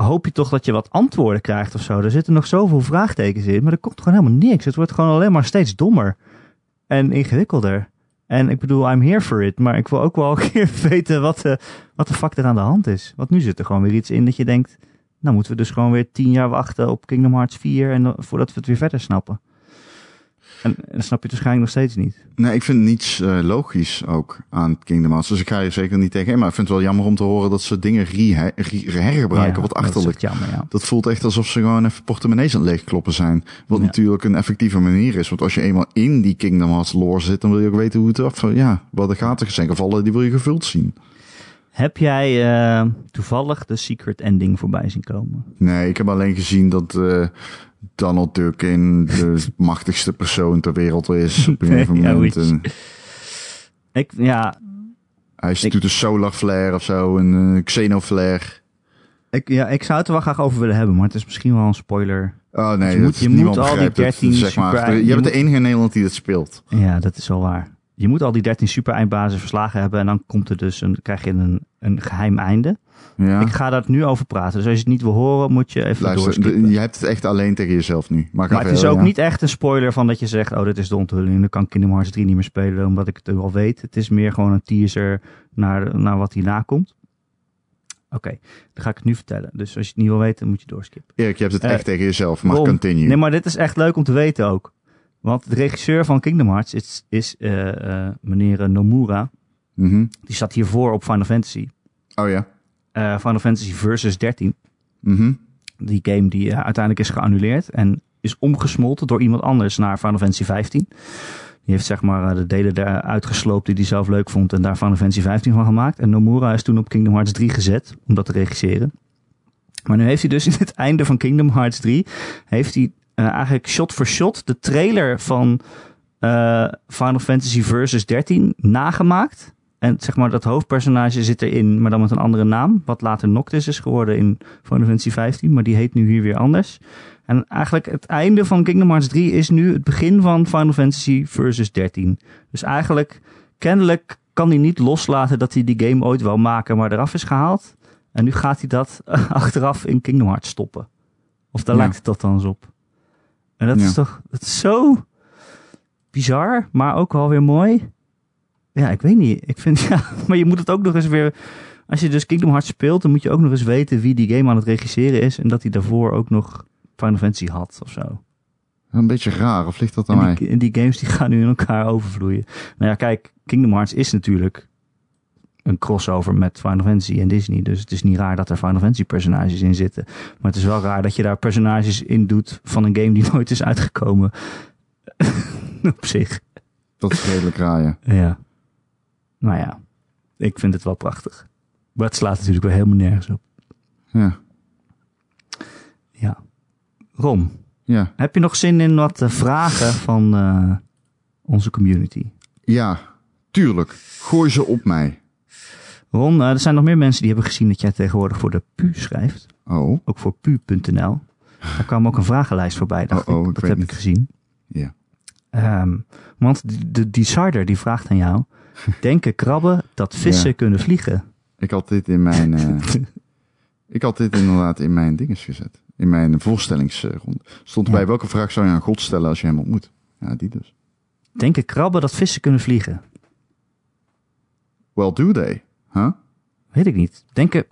hoop je toch dat je wat antwoorden krijgt of zo. Er zitten nog zoveel vraagtekens in, maar er komt gewoon helemaal niks. Het wordt gewoon alleen maar steeds dommer en ingewikkelder. En ik bedoel, I'm here for it. Maar ik wil ook wel een keer <laughs> weten wat de, wat de fuck er aan de hand is. Want nu zit er gewoon weer iets in dat je denkt... Nou moeten we dus gewoon weer tien jaar wachten op Kingdom Hearts 4 en dan, voordat we het weer verder snappen. En, en snap je het waarschijnlijk nog steeds niet. Nee, ik vind niets uh, logisch ook aan Kingdom Hearts. Dus ik ga je zeker niet tegen. Maar ik vind het wel jammer om te horen dat ze dingen re re hergebruiken. Ja, wat achterlijk. Dat, jammer, ja. dat voelt echt alsof ze gewoon even portemonnees aan het leegkloppen zijn. Wat ja. natuurlijk een effectieve manier is. Want als je eenmaal in die Kingdom Hearts lore zit, dan wil je ook weten hoe het af. Ja, wat de gaten zijn gevallen, die wil je gevuld zien. Heb jij uh, toevallig de secret ending voorbij zien komen? Nee, ik heb alleen gezien dat uh, Donald Duck in de <laughs> machtigste persoon ter wereld is op een <laughs> gegeven moment. En ik, ja. Hij ik, doet een solar flare of zo, een uh, xenoflare. Ik, ja, ik zou het er wel graag over willen hebben, maar het is misschien wel een spoiler. Oh nee, je moet, je moet al die 13 het, zeg maar. Je, je bent de enige in Nederland die dat speelt. Ja, dat is wel waar je moet al die 13 super eindbazen verslagen hebben. En dan komt er dus een, krijg je een, een geheim einde. Ja. Ik ga daar nu over praten. Dus als je het niet wil horen, moet je even Luister, Je hebt het echt alleen tegen jezelf nu. Maar, maar het is ook ja. niet echt een spoiler van dat je zegt... oh, dit is de onthulling. Dan kan Kingdom Hearts 3 niet meer spelen... omdat ik het al weet. Het is meer gewoon een teaser naar, naar wat hierna komt. Oké, okay, dan ga ik het nu vertellen. Dus als je het niet wil weten, moet je doorskippen. Erik, je hebt het echt uh, tegen jezelf. Mag continue. Nee, maar dit is echt leuk om te weten ook. Want de regisseur van Kingdom Hearts is, is uh, uh, meneer Nomura. Mm -hmm. Die zat hiervoor op Final Fantasy. Oh ja. Uh, Final Fantasy Versus 13. Mm -hmm. Die game die uiteindelijk is geannuleerd en is omgesmolten door iemand anders naar Final Fantasy 15. Die heeft zeg maar de delen eruit gesloopt die hij zelf leuk vond en daar Final Fantasy 15 van gemaakt. En Nomura is toen op Kingdom Hearts 3 gezet om dat te regisseren. Maar nu heeft hij dus in het einde van Kingdom Hearts 3 heeft hij uh, eigenlijk shot voor shot de trailer van uh, Final Fantasy Versus 13 nagemaakt. En zeg maar, dat hoofdpersonage zit erin, maar dan met een andere naam. Wat later Noctis is geworden in Final Fantasy 15, maar die heet nu hier weer anders. En eigenlijk het einde van Kingdom Hearts 3 is nu het begin van Final Fantasy Versus 13. Dus eigenlijk, kennelijk kan hij niet loslaten dat hij die game ooit wil maken, maar eraf is gehaald. En nu gaat hij dat <laughs> achteraf in Kingdom Hearts stoppen. Of daar ja. lijkt het althans op. En dat ja. is toch dat is zo bizar, maar ook wel weer mooi. Ja, ik weet niet. Ik vind, <laughs> ja, maar je moet het ook nog eens weer... Als je dus Kingdom Hearts speelt, dan moet je ook nog eens weten wie die game aan het regisseren is. En dat hij daarvoor ook nog Final Fantasy had of zo. Een beetje raar, of ligt dat aan en die, mij? En die games die gaan nu in elkaar overvloeien. Nou ja, kijk, Kingdom Hearts is natuurlijk een crossover met Final Fantasy en Disney. Dus het is niet raar dat er Final Fantasy personages in zitten. Maar het is wel raar dat je daar personages in doet van een game die <laughs> nooit is uitgekomen. <laughs> Op zich. Dat is redelijk raar, ja. Ja. Nou ja, ik vind het wel prachtig. Maar het slaat natuurlijk wel helemaal nergens op. Ja. Ja. Ron, Ja. heb je nog zin in wat eh, vragen van eh, onze community? Ja, tuurlijk. Gooi ze op mij. Ron, er zijn nog meer mensen die hebben gezien dat jij tegenwoordig voor de PU schrijft. Oh, Ook voor pu.nl. Daar kwam ook een vragenlijst voorbij, dacht Oh, oh, ik. Dat heb niet. ik gezien. ja. Ehm, want de, de die vraagt aan jou... <laughs> Denken krabben dat vissen Ja. kunnen vliegen? Ik had dit in mijn... eh, <laughs> ik had dit inderdaad in mijn dinges gezet. In mijn voorstellingsronde. Stond Ja. bij welke vraag zou je aan God stellen als je hem ontmoet? Ja, die dus. Denken krabben dat vissen kunnen vliegen? Well, do they? Huh? Weet ik niet. Denken,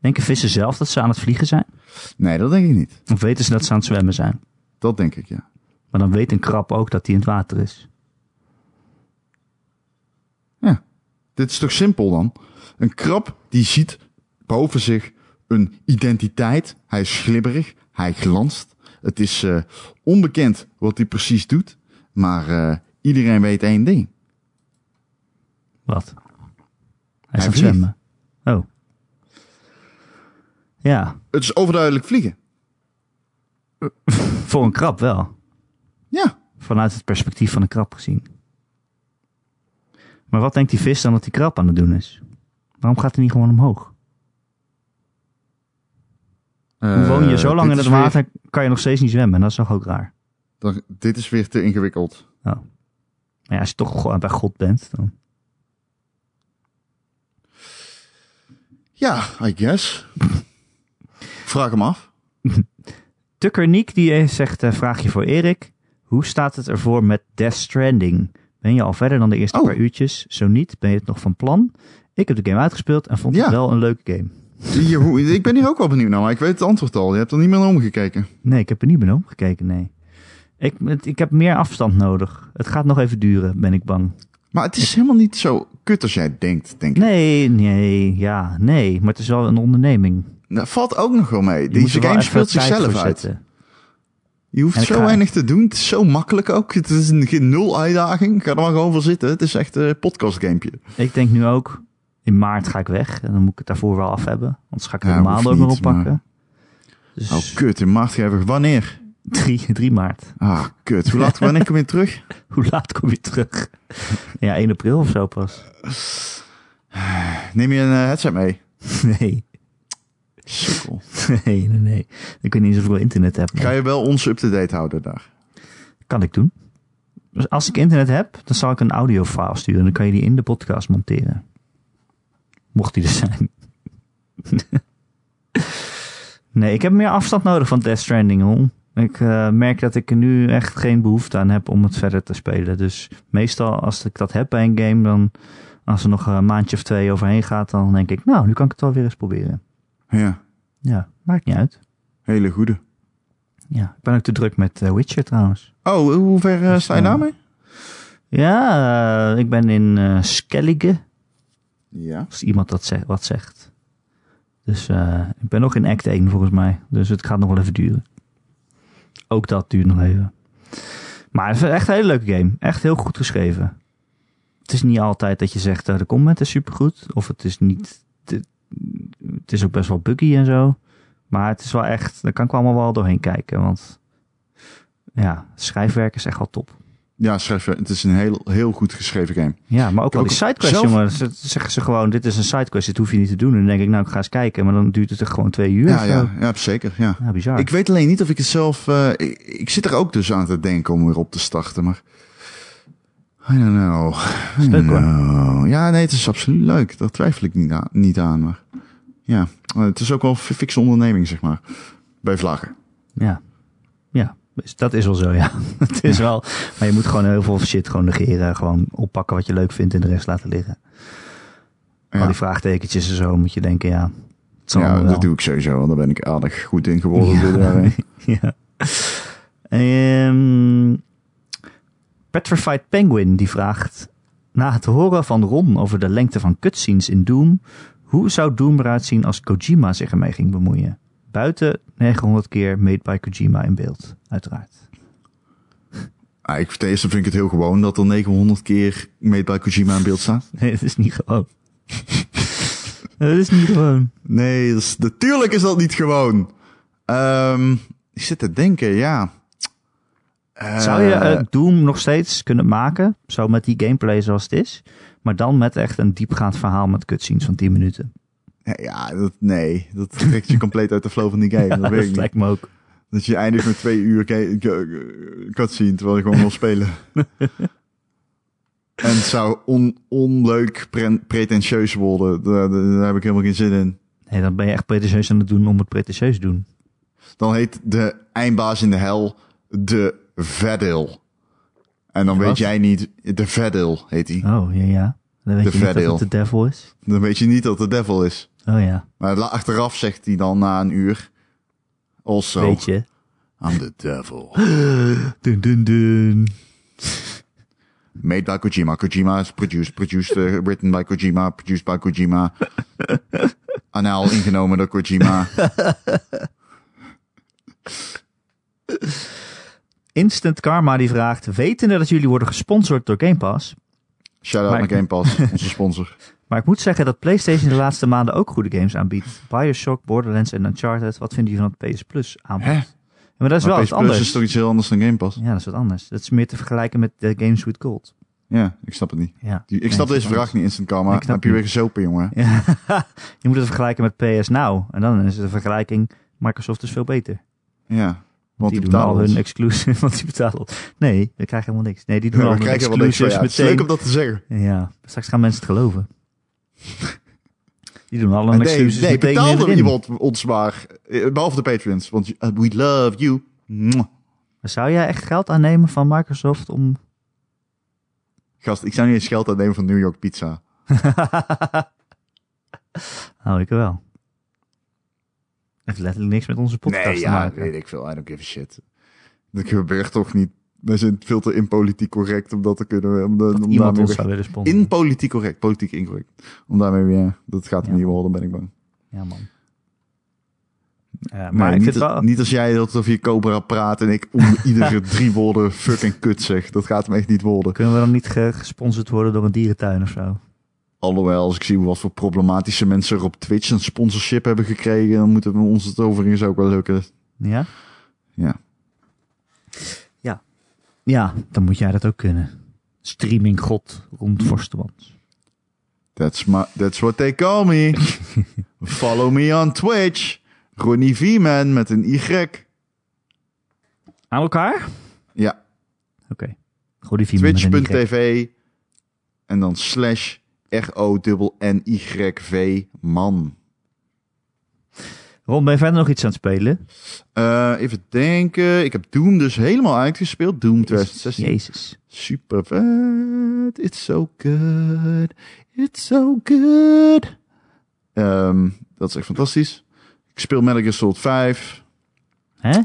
denken vissen zelf dat ze aan het vliegen zijn? Nee, dat denk ik niet. Of weten ze dat ze aan het zwemmen zijn? Dat denk ik, ja. Maar dan weet een krab ook dat hij in het water is. Ja. Dit is toch simpel dan? Een krab die ziet boven zich een identiteit. Hij is glibberig, hij glanst. Het is eh, onbekend wat hij precies doet. Maar eh, iedereen weet één ding. Wat? Hij is aan het zwemmen. Oh. Ja, Het is overduidelijk vliegen. <laughs> voor een krab wel. Ja. Vanuit het perspectief van een krab gezien. Maar wat denkt die vis dan dat die krab aan het doen is? Waarom gaat hij niet gewoon omhoog? Hoe woon je zo lang in het water, kan je nog steeds niet zwemmen. Dat is toch ook raar. dan, dit is weer te ingewikkeld. Oh. Maar ja, als je toch gewoon bij God bent, dan... Ja, I guess. Vraag hem af. <laughs> Tucker Niek die eh, zegt, eh, vraagje voor Erik. Hoe staat het ervoor met Death Stranding? Ben je al verder dan de eerste Oh. paar uurtjes? Zo niet, ben je het nog van plan? Ik heb de game uitgespeeld en vond Ja. het wel een leuke game. Hoe- ik ben hier ook wel benieuwd naar, maar ik weet het antwoord al. Je hebt er niet meer naar omgekeken. Nee, ik heb er niet meer naar omgekeken, nee. Ik, het- ik heb meer afstand nodig. Het gaat nog even duren, ben ik bang. Maar het is helemaal niet zo kut als jij denkt, denk ik. Nee, nee, ja, nee. Maar het is wel een onderneming. Dat valt ook nog wel mee. Je Deze wel game speelt zichzelf uit. Je hoeft zo ga- weinig te doen. Het is zo makkelijk ook. Het is een, geen nul uitdaging. Ga er maar gewoon voor zitten. Het is echt een podcastgamepje. Ik denk nu ook, in maart ga ik weg. En dan moet ik het daarvoor wel af hebben. Anders ga ik er Ja, meer niet, oppakken. Dus Oh, kut. In maart ga je. Wanneer? 3, 3 maart. Ah, kut. Hoe laat? Wanneer kom je terug? <laughs> Hoe laat kom je terug? Ja, 1 april of zo pas. Neem je een eh, headset mee? <laughs> Nee, Sukkel. <laughs> nee, nee, nee. Ik weet niet eens of ik wel internet heb. maar Ga je wel ons up-to-date houden daar? Kan ik doen. Dus als ik internet heb, dan zal ik een audiofile sturen. Dan kan je die in de podcast monteren. Mocht die er zijn. nee, ik heb meer afstand nodig van Death Stranding. Hoor. Ik eh, merk dat ik er nu echt geen behoefte aan heb om het verder te spelen. Dus meestal als ik dat heb bij een game, dan als er nog een maandje of twee overheen gaat, dan denk ik, nou, nu kan ik het wel weer eens proberen. Ja. Ja, maakt niet uit. Hele goede. Ja, ik ben ook te druk met eh, Witcher trouwens. Oh, hoe ver eh, sta je daarmee? Ja, ik ben in Skellige, Ja. als iemand dat zegt, wat zegt. Dus ik ben nog in act 1 volgens mij. Dus het gaat nog wel even duren. Ook dat duurt nog even. Maar het is echt een hele leuke game. Echt heel goed geschreven. Het is niet altijd dat je zegt, eh, de comment is supergoed. Of het is niet... Het, is ook best wel buggy en zo. Maar het is wel echt... Daar kan ik allemaal wel doorheen kijken. Want ja, schrijfwerk is echt wel top. Ja, schrijf. Het is een heel, heel goed geschreven game. Ja, maar ook al die sidequests, zelf- jongen. Ze, zeggen ze gewoon, dit is een sidequest, dit hoef je niet te doen. En dan denk ik, nou, ik ga eens kijken. Maar dan duurt het er gewoon twee uur Ja, ja, ja, zeker. Ja. Ja, bizar. Ik weet alleen niet of ik het zelf... eh, ik, ik zit er ook dus aan te denken om weer op te starten, maar... I don't. I know. Ja, nee, het is absoluut leuk. Daar twijfel ik niet aan. Niet aan maar ja, eh, het is ook wel een fikse onderneming, zeg maar. Bij vlaggen. Ja. Dus dat is wel zo, ja. <laughs> het is wel... Maar je moet gewoon heel veel shit gewoon negeren. Gewoon oppakken wat je leuk vindt en de rest laten liggen. Al die vraagtekentjes en zo moet je denken, ja... Ja dat doe ik sowieso. Want daar ben ik aardig goed in geworden Ja. <laughs> ja. Ehm, Petrified Penguin die vraagt... Na het horen van Ron over de lengte van cutscenes in Doom... Hoe zou Doom eruit zien als Kojima zich ermee ging bemoeien? Buiten 900 keer made by Kojima in beeld, uiteraard. Ah, ik, ten eerste vind ik het heel gewoon dat er 900 keer Made by Kojima in beeld staat. Nee, dat is niet gewoon. <laughs> dat is niet gewoon. Nee, dat is, natuurlijk is dat niet gewoon. Ehm, ik zit te denken, ja. Eh, Zou je eh, Doom nog steeds kunnen maken? Zo met die gameplay zoals het is. Maar dan met echt een diepgaand verhaal met cutscenes van 10 minuten. Ja, dat, nee. Dat trekt je compleet uit de flow van die game. dat <laughs> weet ik niet. lijkt me ook. Dat je eindigt met twee uur cutscene terwijl je gewoon wil spelen. <laughs> en het zou on, onleuk, pre- pretentieus worden. Daar, heb ik helemaal geen zin in. Nee, dan ben je echt pretentieus aan het doen om het pretentieus te doen. Dan heet de eindbaas in de hel de Vedil. En dan Wat? weet jij niet, de Vedil heet hij. Oh, ja, ja. Dan weet De je niet dat het de devil is. Dan weet je niet dat het de devil is. Oh ja, Maar achteraf zegt hij dan na een uur. Also, weet je. I'm the devil. <gasps> Dun, dun, dun. Made by Kojima. Kojima is produced, produced, uh, written by Kojima, produced by Kojima. <laughs> Anaal ingenomen door Kojima. Instant Karma die vraagt... Wetende dat jullie worden gesponsord door Game Pass... Shout-out Maar naar Game Pass, onze sponsor. <laughs> Maar ik moet zeggen dat PlayStation de laatste maanden ook goede games aanbiedt. Bioshock, Borderlands en Uncharted. Wat vinden jullie van het PS Plus aanbod? Hè? Maar dat is wel Maar iets PS Plus anders. is toch iets heel anders dan Game Pass? Ja, dat is wat anders. Dat is meer te vergelijken met de Games with Gold. Ja, ik snap het niet. Ja. Ik Nee, snap deze vraag niet, Instant Karma. Ik snap heb je weer gezopen, jongen. Ja. <laughs> je moet het vergelijken met PS Now. En dan is de vergelijking Microsoft is veel beter. Ja, Want die die doen al hun ons. exclusive. <laughs> Want die betalen. Nee, we krijgen helemaal niks. Nee, die <laughs> doen Ja, al hun wel exclusives ja. Het is leuk meteen. om dat te zeggen. Ja, straks gaan mensen het geloven. <laughs> Die doen al nee, exclusives nee meteen betaal weer er iemand ons maar. Eh, Behalve de patrons. Want we love you. Zou jij echt geld aannemen van Microsoft om... Gast, ik zou niet eens geld uitnemen van New York Pizza. <laughs> nou, ik wel. Heeft letterlijk niks met onze podcast Nee, te ja, maken. weet ik veel. I don't give a shit. Dat gebeurt toch niet. Wij zijn veel te impolitiek correct om dat te kunnen. Om, de, om Iemand ons zou willen sponsoren. In politiek correct, politiek incorrect. Om daarmee weer, dat gaat hem Ja. niet worden, ben ik bang. Ja, man. Ja, maar ik niet, vind wel... niet als jij dat over je Cobra praat en ik om <laughs> iedere drie woorden fucking kut zeg. Dat gaat hem echt niet worden. Kunnen we dan niet ge- gesponsord worden door een dierentuin of zo? Alhoewel, als ik zie wat voor problematische mensen er op Twitch een sponsorship hebben gekregen, dan moeten we ons het overigens ook wel lukken. Ja? Ja. Ja. Dan moet jij dat ook kunnen. Streaming god rond Forstemans. That's, my, that's what they call me. <laughs> Follow me on Twitch. Ronnie V-Man met een Y. Aan elkaar? Ja, Oké. Y. twitch.tv en dan slash R-O-N-N-Y-V man. Ron, ben je verder nog iets aan het spelen? Eh, even denken. Ik heb Doom dus helemaal uitgespeeld. Doom 2016. Jezus. Super vet. It's so good. It's so good. Ehm, dat is echt fantastisch. Ik speel Metal Gear Solid 5. Hè?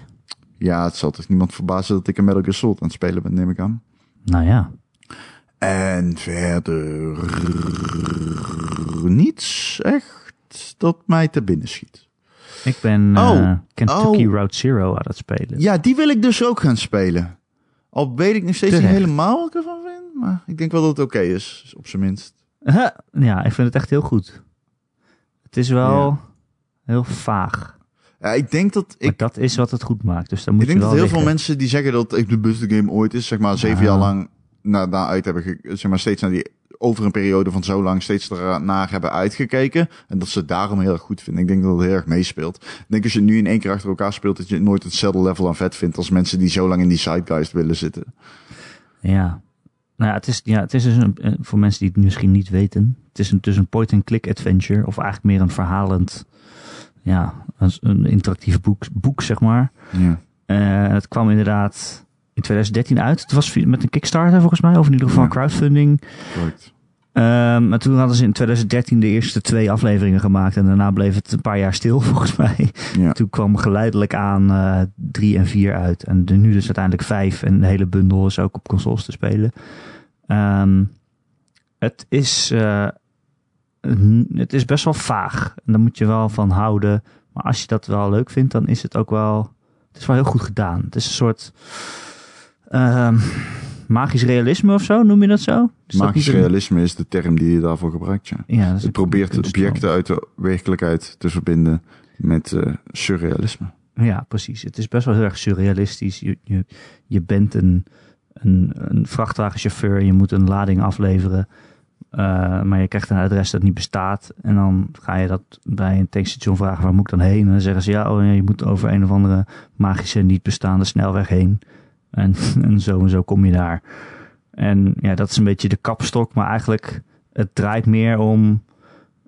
Ja, het zal toch niemand verbazen dat ik een Metal Gear Solid aan het spelen ben, neem ik aan. Nou ja. En verder niets echt dat mij te binnen schiet. Ik ben Oh. eh, Kentucky Oh. Route Zero aan het spelen. Ja, die wil ik dus ook gaan spelen. Al weet ik nog steeds niet helemaal wat ik ervan vind. Maar ik denk wel dat het oké is, op zijn minst. Ja, ik vind het echt heel goed. Het is wel heel vaag. Ja, ik denk dat Maar ik, dat is wat het goed maakt. Dus dan moet ik denk je dat wel heel veel mensen die zeggen dat het de beste game ooit is, zeg maar zeven Ja. jaar lang na, na uit hebben, ge- zeg maar steeds naar die over een periode van zo lang steeds ernaar hebben uitgekeken en dat ze het daarom heel erg goed vinden. Ik denk dat het heel erg meespeelt. Ik denk als je nu in één keer achter elkaar speelt dat je nooit hetzelfde level aan vet vindt als mensen die zo lang in die sidegeist willen zitten. Ja. Nou ja, het is, ja, het is dus een, eh, voor mensen die het misschien niet weten. Het is een, dus een point-and-click adventure. Of eigenlijk meer een verhalend, ja, een, een interactief boek, boek, zeg maar. Ja. Eh, het kwam inderdaad in 2013 uit. Het was met een Kickstarter volgens mij, of in ieder geval Ja. crowdfunding. Correct. Ehm, maar toen hadden ze in 2013 de eerste twee afleveringen gemaakt. En daarna bleef het een paar jaar stil, <laughs> volgens mij. Ja. Toen kwam geleidelijk aan eh drie en vier uit. En de, nu dus uiteindelijk vijf. En de hele bundel is ook op consoles te spelen. Ehm, het, is, eh, het is best wel vaag. En daar moet je wel van houden. Maar als je dat wel leuk vindt, dan is het ook wel... Het is wel heel goed gedaan. Het is een soort... ehm, magisch realisme of zo, noem je dat zo? Is dat Magisch een- realisme is de term die je daarvoor gebruikt, ja. Het probeert kunstvorm. objecten uit de werkelijkheid te verbinden met eh, surrealisme. Ja, precies. Het is best wel heel erg surrealistisch. Je, je, je bent een, een, een vrachtwagenchauffeur, je moet een lading afleveren. eh, maar je krijgt een adres dat niet bestaat. En dan ga je dat bij een tankstation vragen, waar moet ik dan heen? En dan zeggen ze, ja, oh, ja, je moet over een of andere magische, niet bestaande snelweg heen. En, <laughs> en zo en zo kom je daar. En ja, dat is een beetje de kapstok. Maar eigenlijk, het draait meer om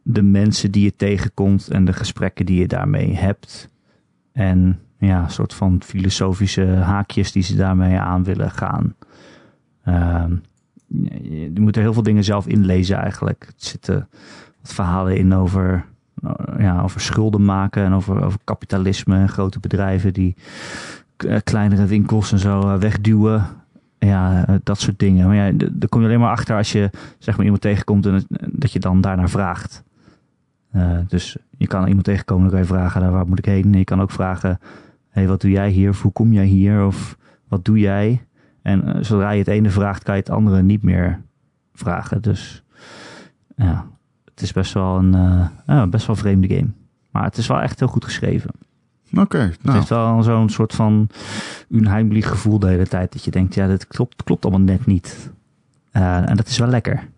de mensen die je tegenkomt en de gesprekken die je daarmee hebt. En ja, een soort van filosofische haakjes die ze daarmee aan willen gaan. Ehm, je, moet er heel veel dingen zelf inlezen eigenlijk. Er zitten wat verhalen in over, eh, ja, over schulden maken en over, over kapitalisme en grote bedrijven die kleinere winkels en zo eh, wegduwen. Ja, eh, dat soort dingen. Maar ja, daar kom je alleen maar achter als je zeg maar iemand tegenkomt en dat je dan daarnaar vraagt. Eh, dus je kan iemand tegenkomen, dan kan je vragen, nou, waar moet ik heen? En je kan ook vragen, hey, wat doe jij hier? Of hoe kom jij hier? Of wat doe jij? En eh, zodra je het ene vraagt, kan je het andere niet meer vragen. Dus ja, het is best wel een eh, best wel vreemde game. Maar het is wel echt heel goed geschreven. Oké, Het nou, heeft wel zo'n soort van unheimlich gevoel de hele tijd. Dat je denkt, ja, dit klopt, klopt allemaal net niet. Eh, en dat is wel lekker.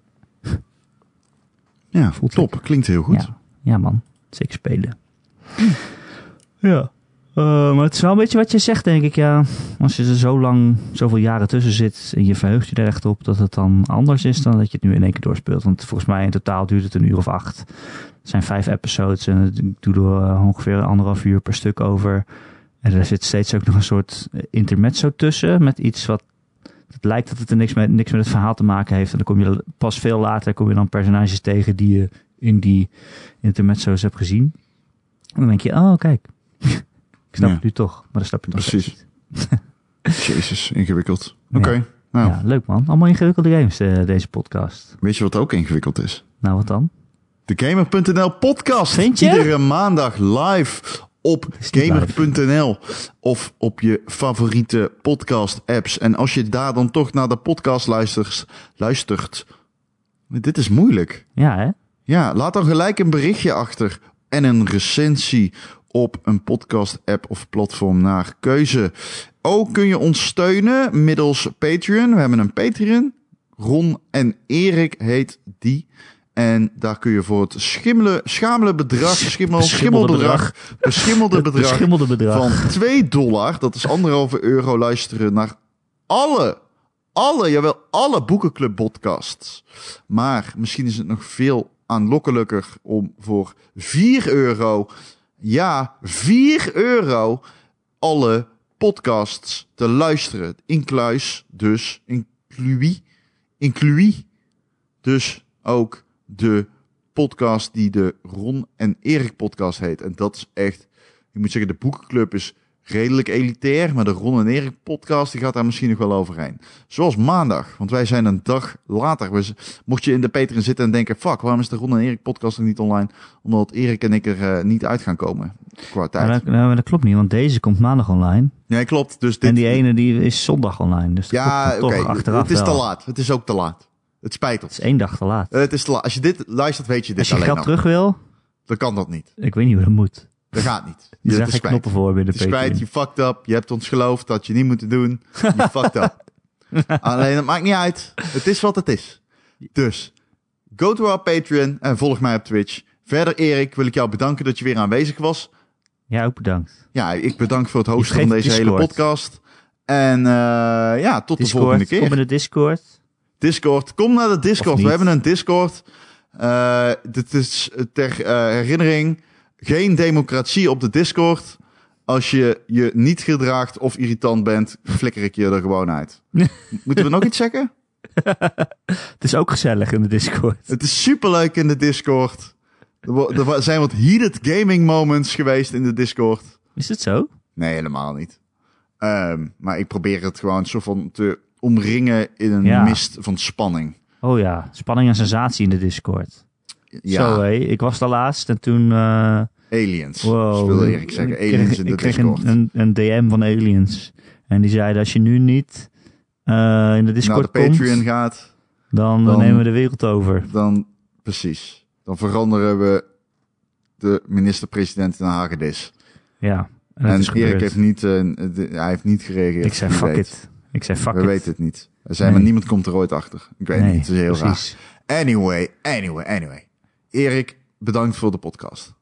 ja, voelt top. Klinkt heel goed. Ja, ja man, zeker spelen. Ja, Eh, maar het is wel een beetje wat je zegt, denk ik. Ja, als je er zo lang, zoveel jaren tussen zit en je verheugt je er echt op dat het dan anders is dan dat je het nu in één keer doorspeelt. Want volgens mij in totaal duurt het een uur of acht. Het zijn vijf episodes en ik doe er eh, ongeveer anderhalf uur per stuk over. En er zit steeds ook nog een soort intermezzo tussen met iets wat het lijkt dat het er niks met, niks met het verhaal te maken heeft. En dan kom je pas veel later kom je dan personages tegen die je in die intermezzo's hebt gezien. En dan denk je, oh kijk, <laughs> ik snap Ja. het nu toch. Maar dan snap je het nog Precies. <laughs> Jezus, ingewikkeld. Oké, Ja. nou, Ja, leuk man. Allemaal ingewikkelde games, eh, deze podcast. weet je wat ook ingewikkeld is? Nou, wat dan? De Gamer.nl podcast. Vind je? Iedere maandag live op Gamer.nl of op je favoriete podcast apps. En als je daar dan toch naar de podcast luistert, luistert. Dit is moeilijk. Ja, hè? Ja, laat dan gelijk een berichtje achter en een recensie op een podcast app of platform naar keuze. Ook kun je ons steunen middels Patreon. We hebben een Patreon. Ron en Erik heet die. En daar kun je voor het schimmelen, schamele bedrag, schimmel, Beschimmelde schimmelbedrag, beschimmelde <laughs> bedrag beschimmelde bedrag. van 2 dollar, dat is anderhalve euro, luisteren naar alle, alle, jawel, alle Boekenclub podcasts. Maar misschien is het nog veel aanlokkelijker om voor 4 euro, ja, 4 euro, alle podcasts te luisteren. Incluis, dus, inclui, inclui, dus ook de podcast die de Ron en Erik podcast heet. En dat is echt, je moet zeggen, de boekenclub is redelijk elitair, maar de Ron en Erik podcast die gaat daar misschien nog wel overheen. Zoals maandag, want wij zijn een dag later. Z- mocht je in de Patreon zitten en denken, fuck, waarom is de Ron en Erik podcast nog niet online? Omdat Erik en ik er eh, niet uit gaan komen qua tijd. Maar dat, nou, dat klopt niet, want deze komt maandag online. Nee, klopt. Dus dit, En die ene die is zondag online. Dus ja, oké, het is te laat. Het is ook te laat. Het spijt Het ons. is één dag te laat. Eh, Het is te laat. Als je dit luistert, weet je dit Als je alleen geld al. terug wil, Dan kan dat niet. ik weet niet hoe dat moet. Dat gaat niet. <laughs> Geen spijt. knoppen voor binnen is spijt, je fucked up. Je hebt ons geloofd dat je niet moeten doen. Je <laughs> fucked up. Alleen, het maakt niet uit. Het is wat het is. Dus, go to our Patreon en volg mij op Twitch. Verder, Erik, wil ik jou bedanken dat je weer aanwezig was. Ja, ook bedankt. Ja, ik bedank voor het hosten van deze hele podcast. En eh, ja, tot de volgende keer. kom in de Discord. Discord. Kom naar de Discord. We hebben een Discord. Eh, dit is ter eh, herinnering geen democratie op de Discord. Als je je niet gedraagt of irritant bent, flikker ik je er gewoon uit. <laughs> Moeten we nog iets zeggen? Het is ook gezellig in de Discord. Het is superleuk in de Discord. Er, zijn wat heated gaming moments geweest in de Discord. Is het zo? Nee, helemaal niet. Ehm, maar ik probeer het gewoon zo van te omringen in een Ja. mist van spanning. Oh ja, spanning en sensatie in de Discord. Ja, Zo hé, ik was daar laatst en toen... eh aliens. wow. wilde zeggen. ik Aliens kreeg, in de ik kreeg Discord. een, een, een DM van aliens. En die zeiden, als je nu niet eh, in de naar Discord de Patreon komt, gaat, dan, dan- nemen we de wereld over. dan precies. Dan veranderen we de minister-president in een hagedis. Ja, en, dat En Erik heeft niet, eh, de- hij heeft niet gereageerd. Ik zei fuck weet. it. Ik zei fuck We it. weten het niet. Zei, Nee. maar niemand komt er ooit achter. Ik weet nee, niet, het is heel raar. Anyway, anyway, anyway. Erik, bedankt voor de podcast.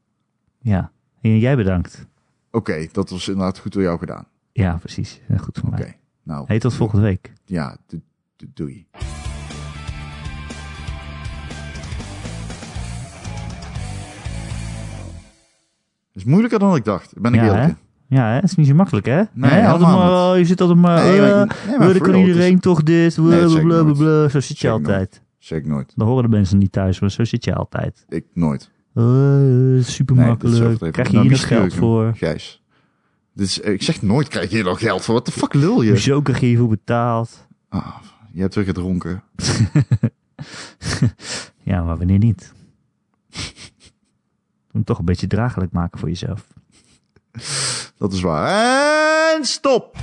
Ja, en jij bedankt. Oké, dat was inderdaad goed door jou gedaan. Ja, precies. Goed Oké, mij. nou, Hey, tot volgende week. ja, do- do- doei. Het is moeilijker dan ik dacht. Ben ik Ja, eerlijk hè? in. Ja, hè? het is niet zo makkelijk, hè? Nee, Hè? altijd maar, oh, je zit altijd maar... Nee, maar- eh, nee, maar eh, voor kan het iedereen toch dit, Nee, zeg blablabla. Zo zit je Zeg altijd. Zeg ik nooit. Dan horen de mensen niet thuis, maar zo zit je altijd. Ik nooit. Eh, super Nee, makkelijk. Krijg je Nou, hier nog geld voor? Gijs. Is, ik zeg nooit krijg je hier nog geld voor. Wat de fuck lul je? Hoezo krijg je hiervoor betaald? Ah, je hebt weer gedronken. <laughs> Ja, maar wanneer niet? <laughs> Moet toch een beetje draaglijk maken voor jezelf. Dat is waar. En stop!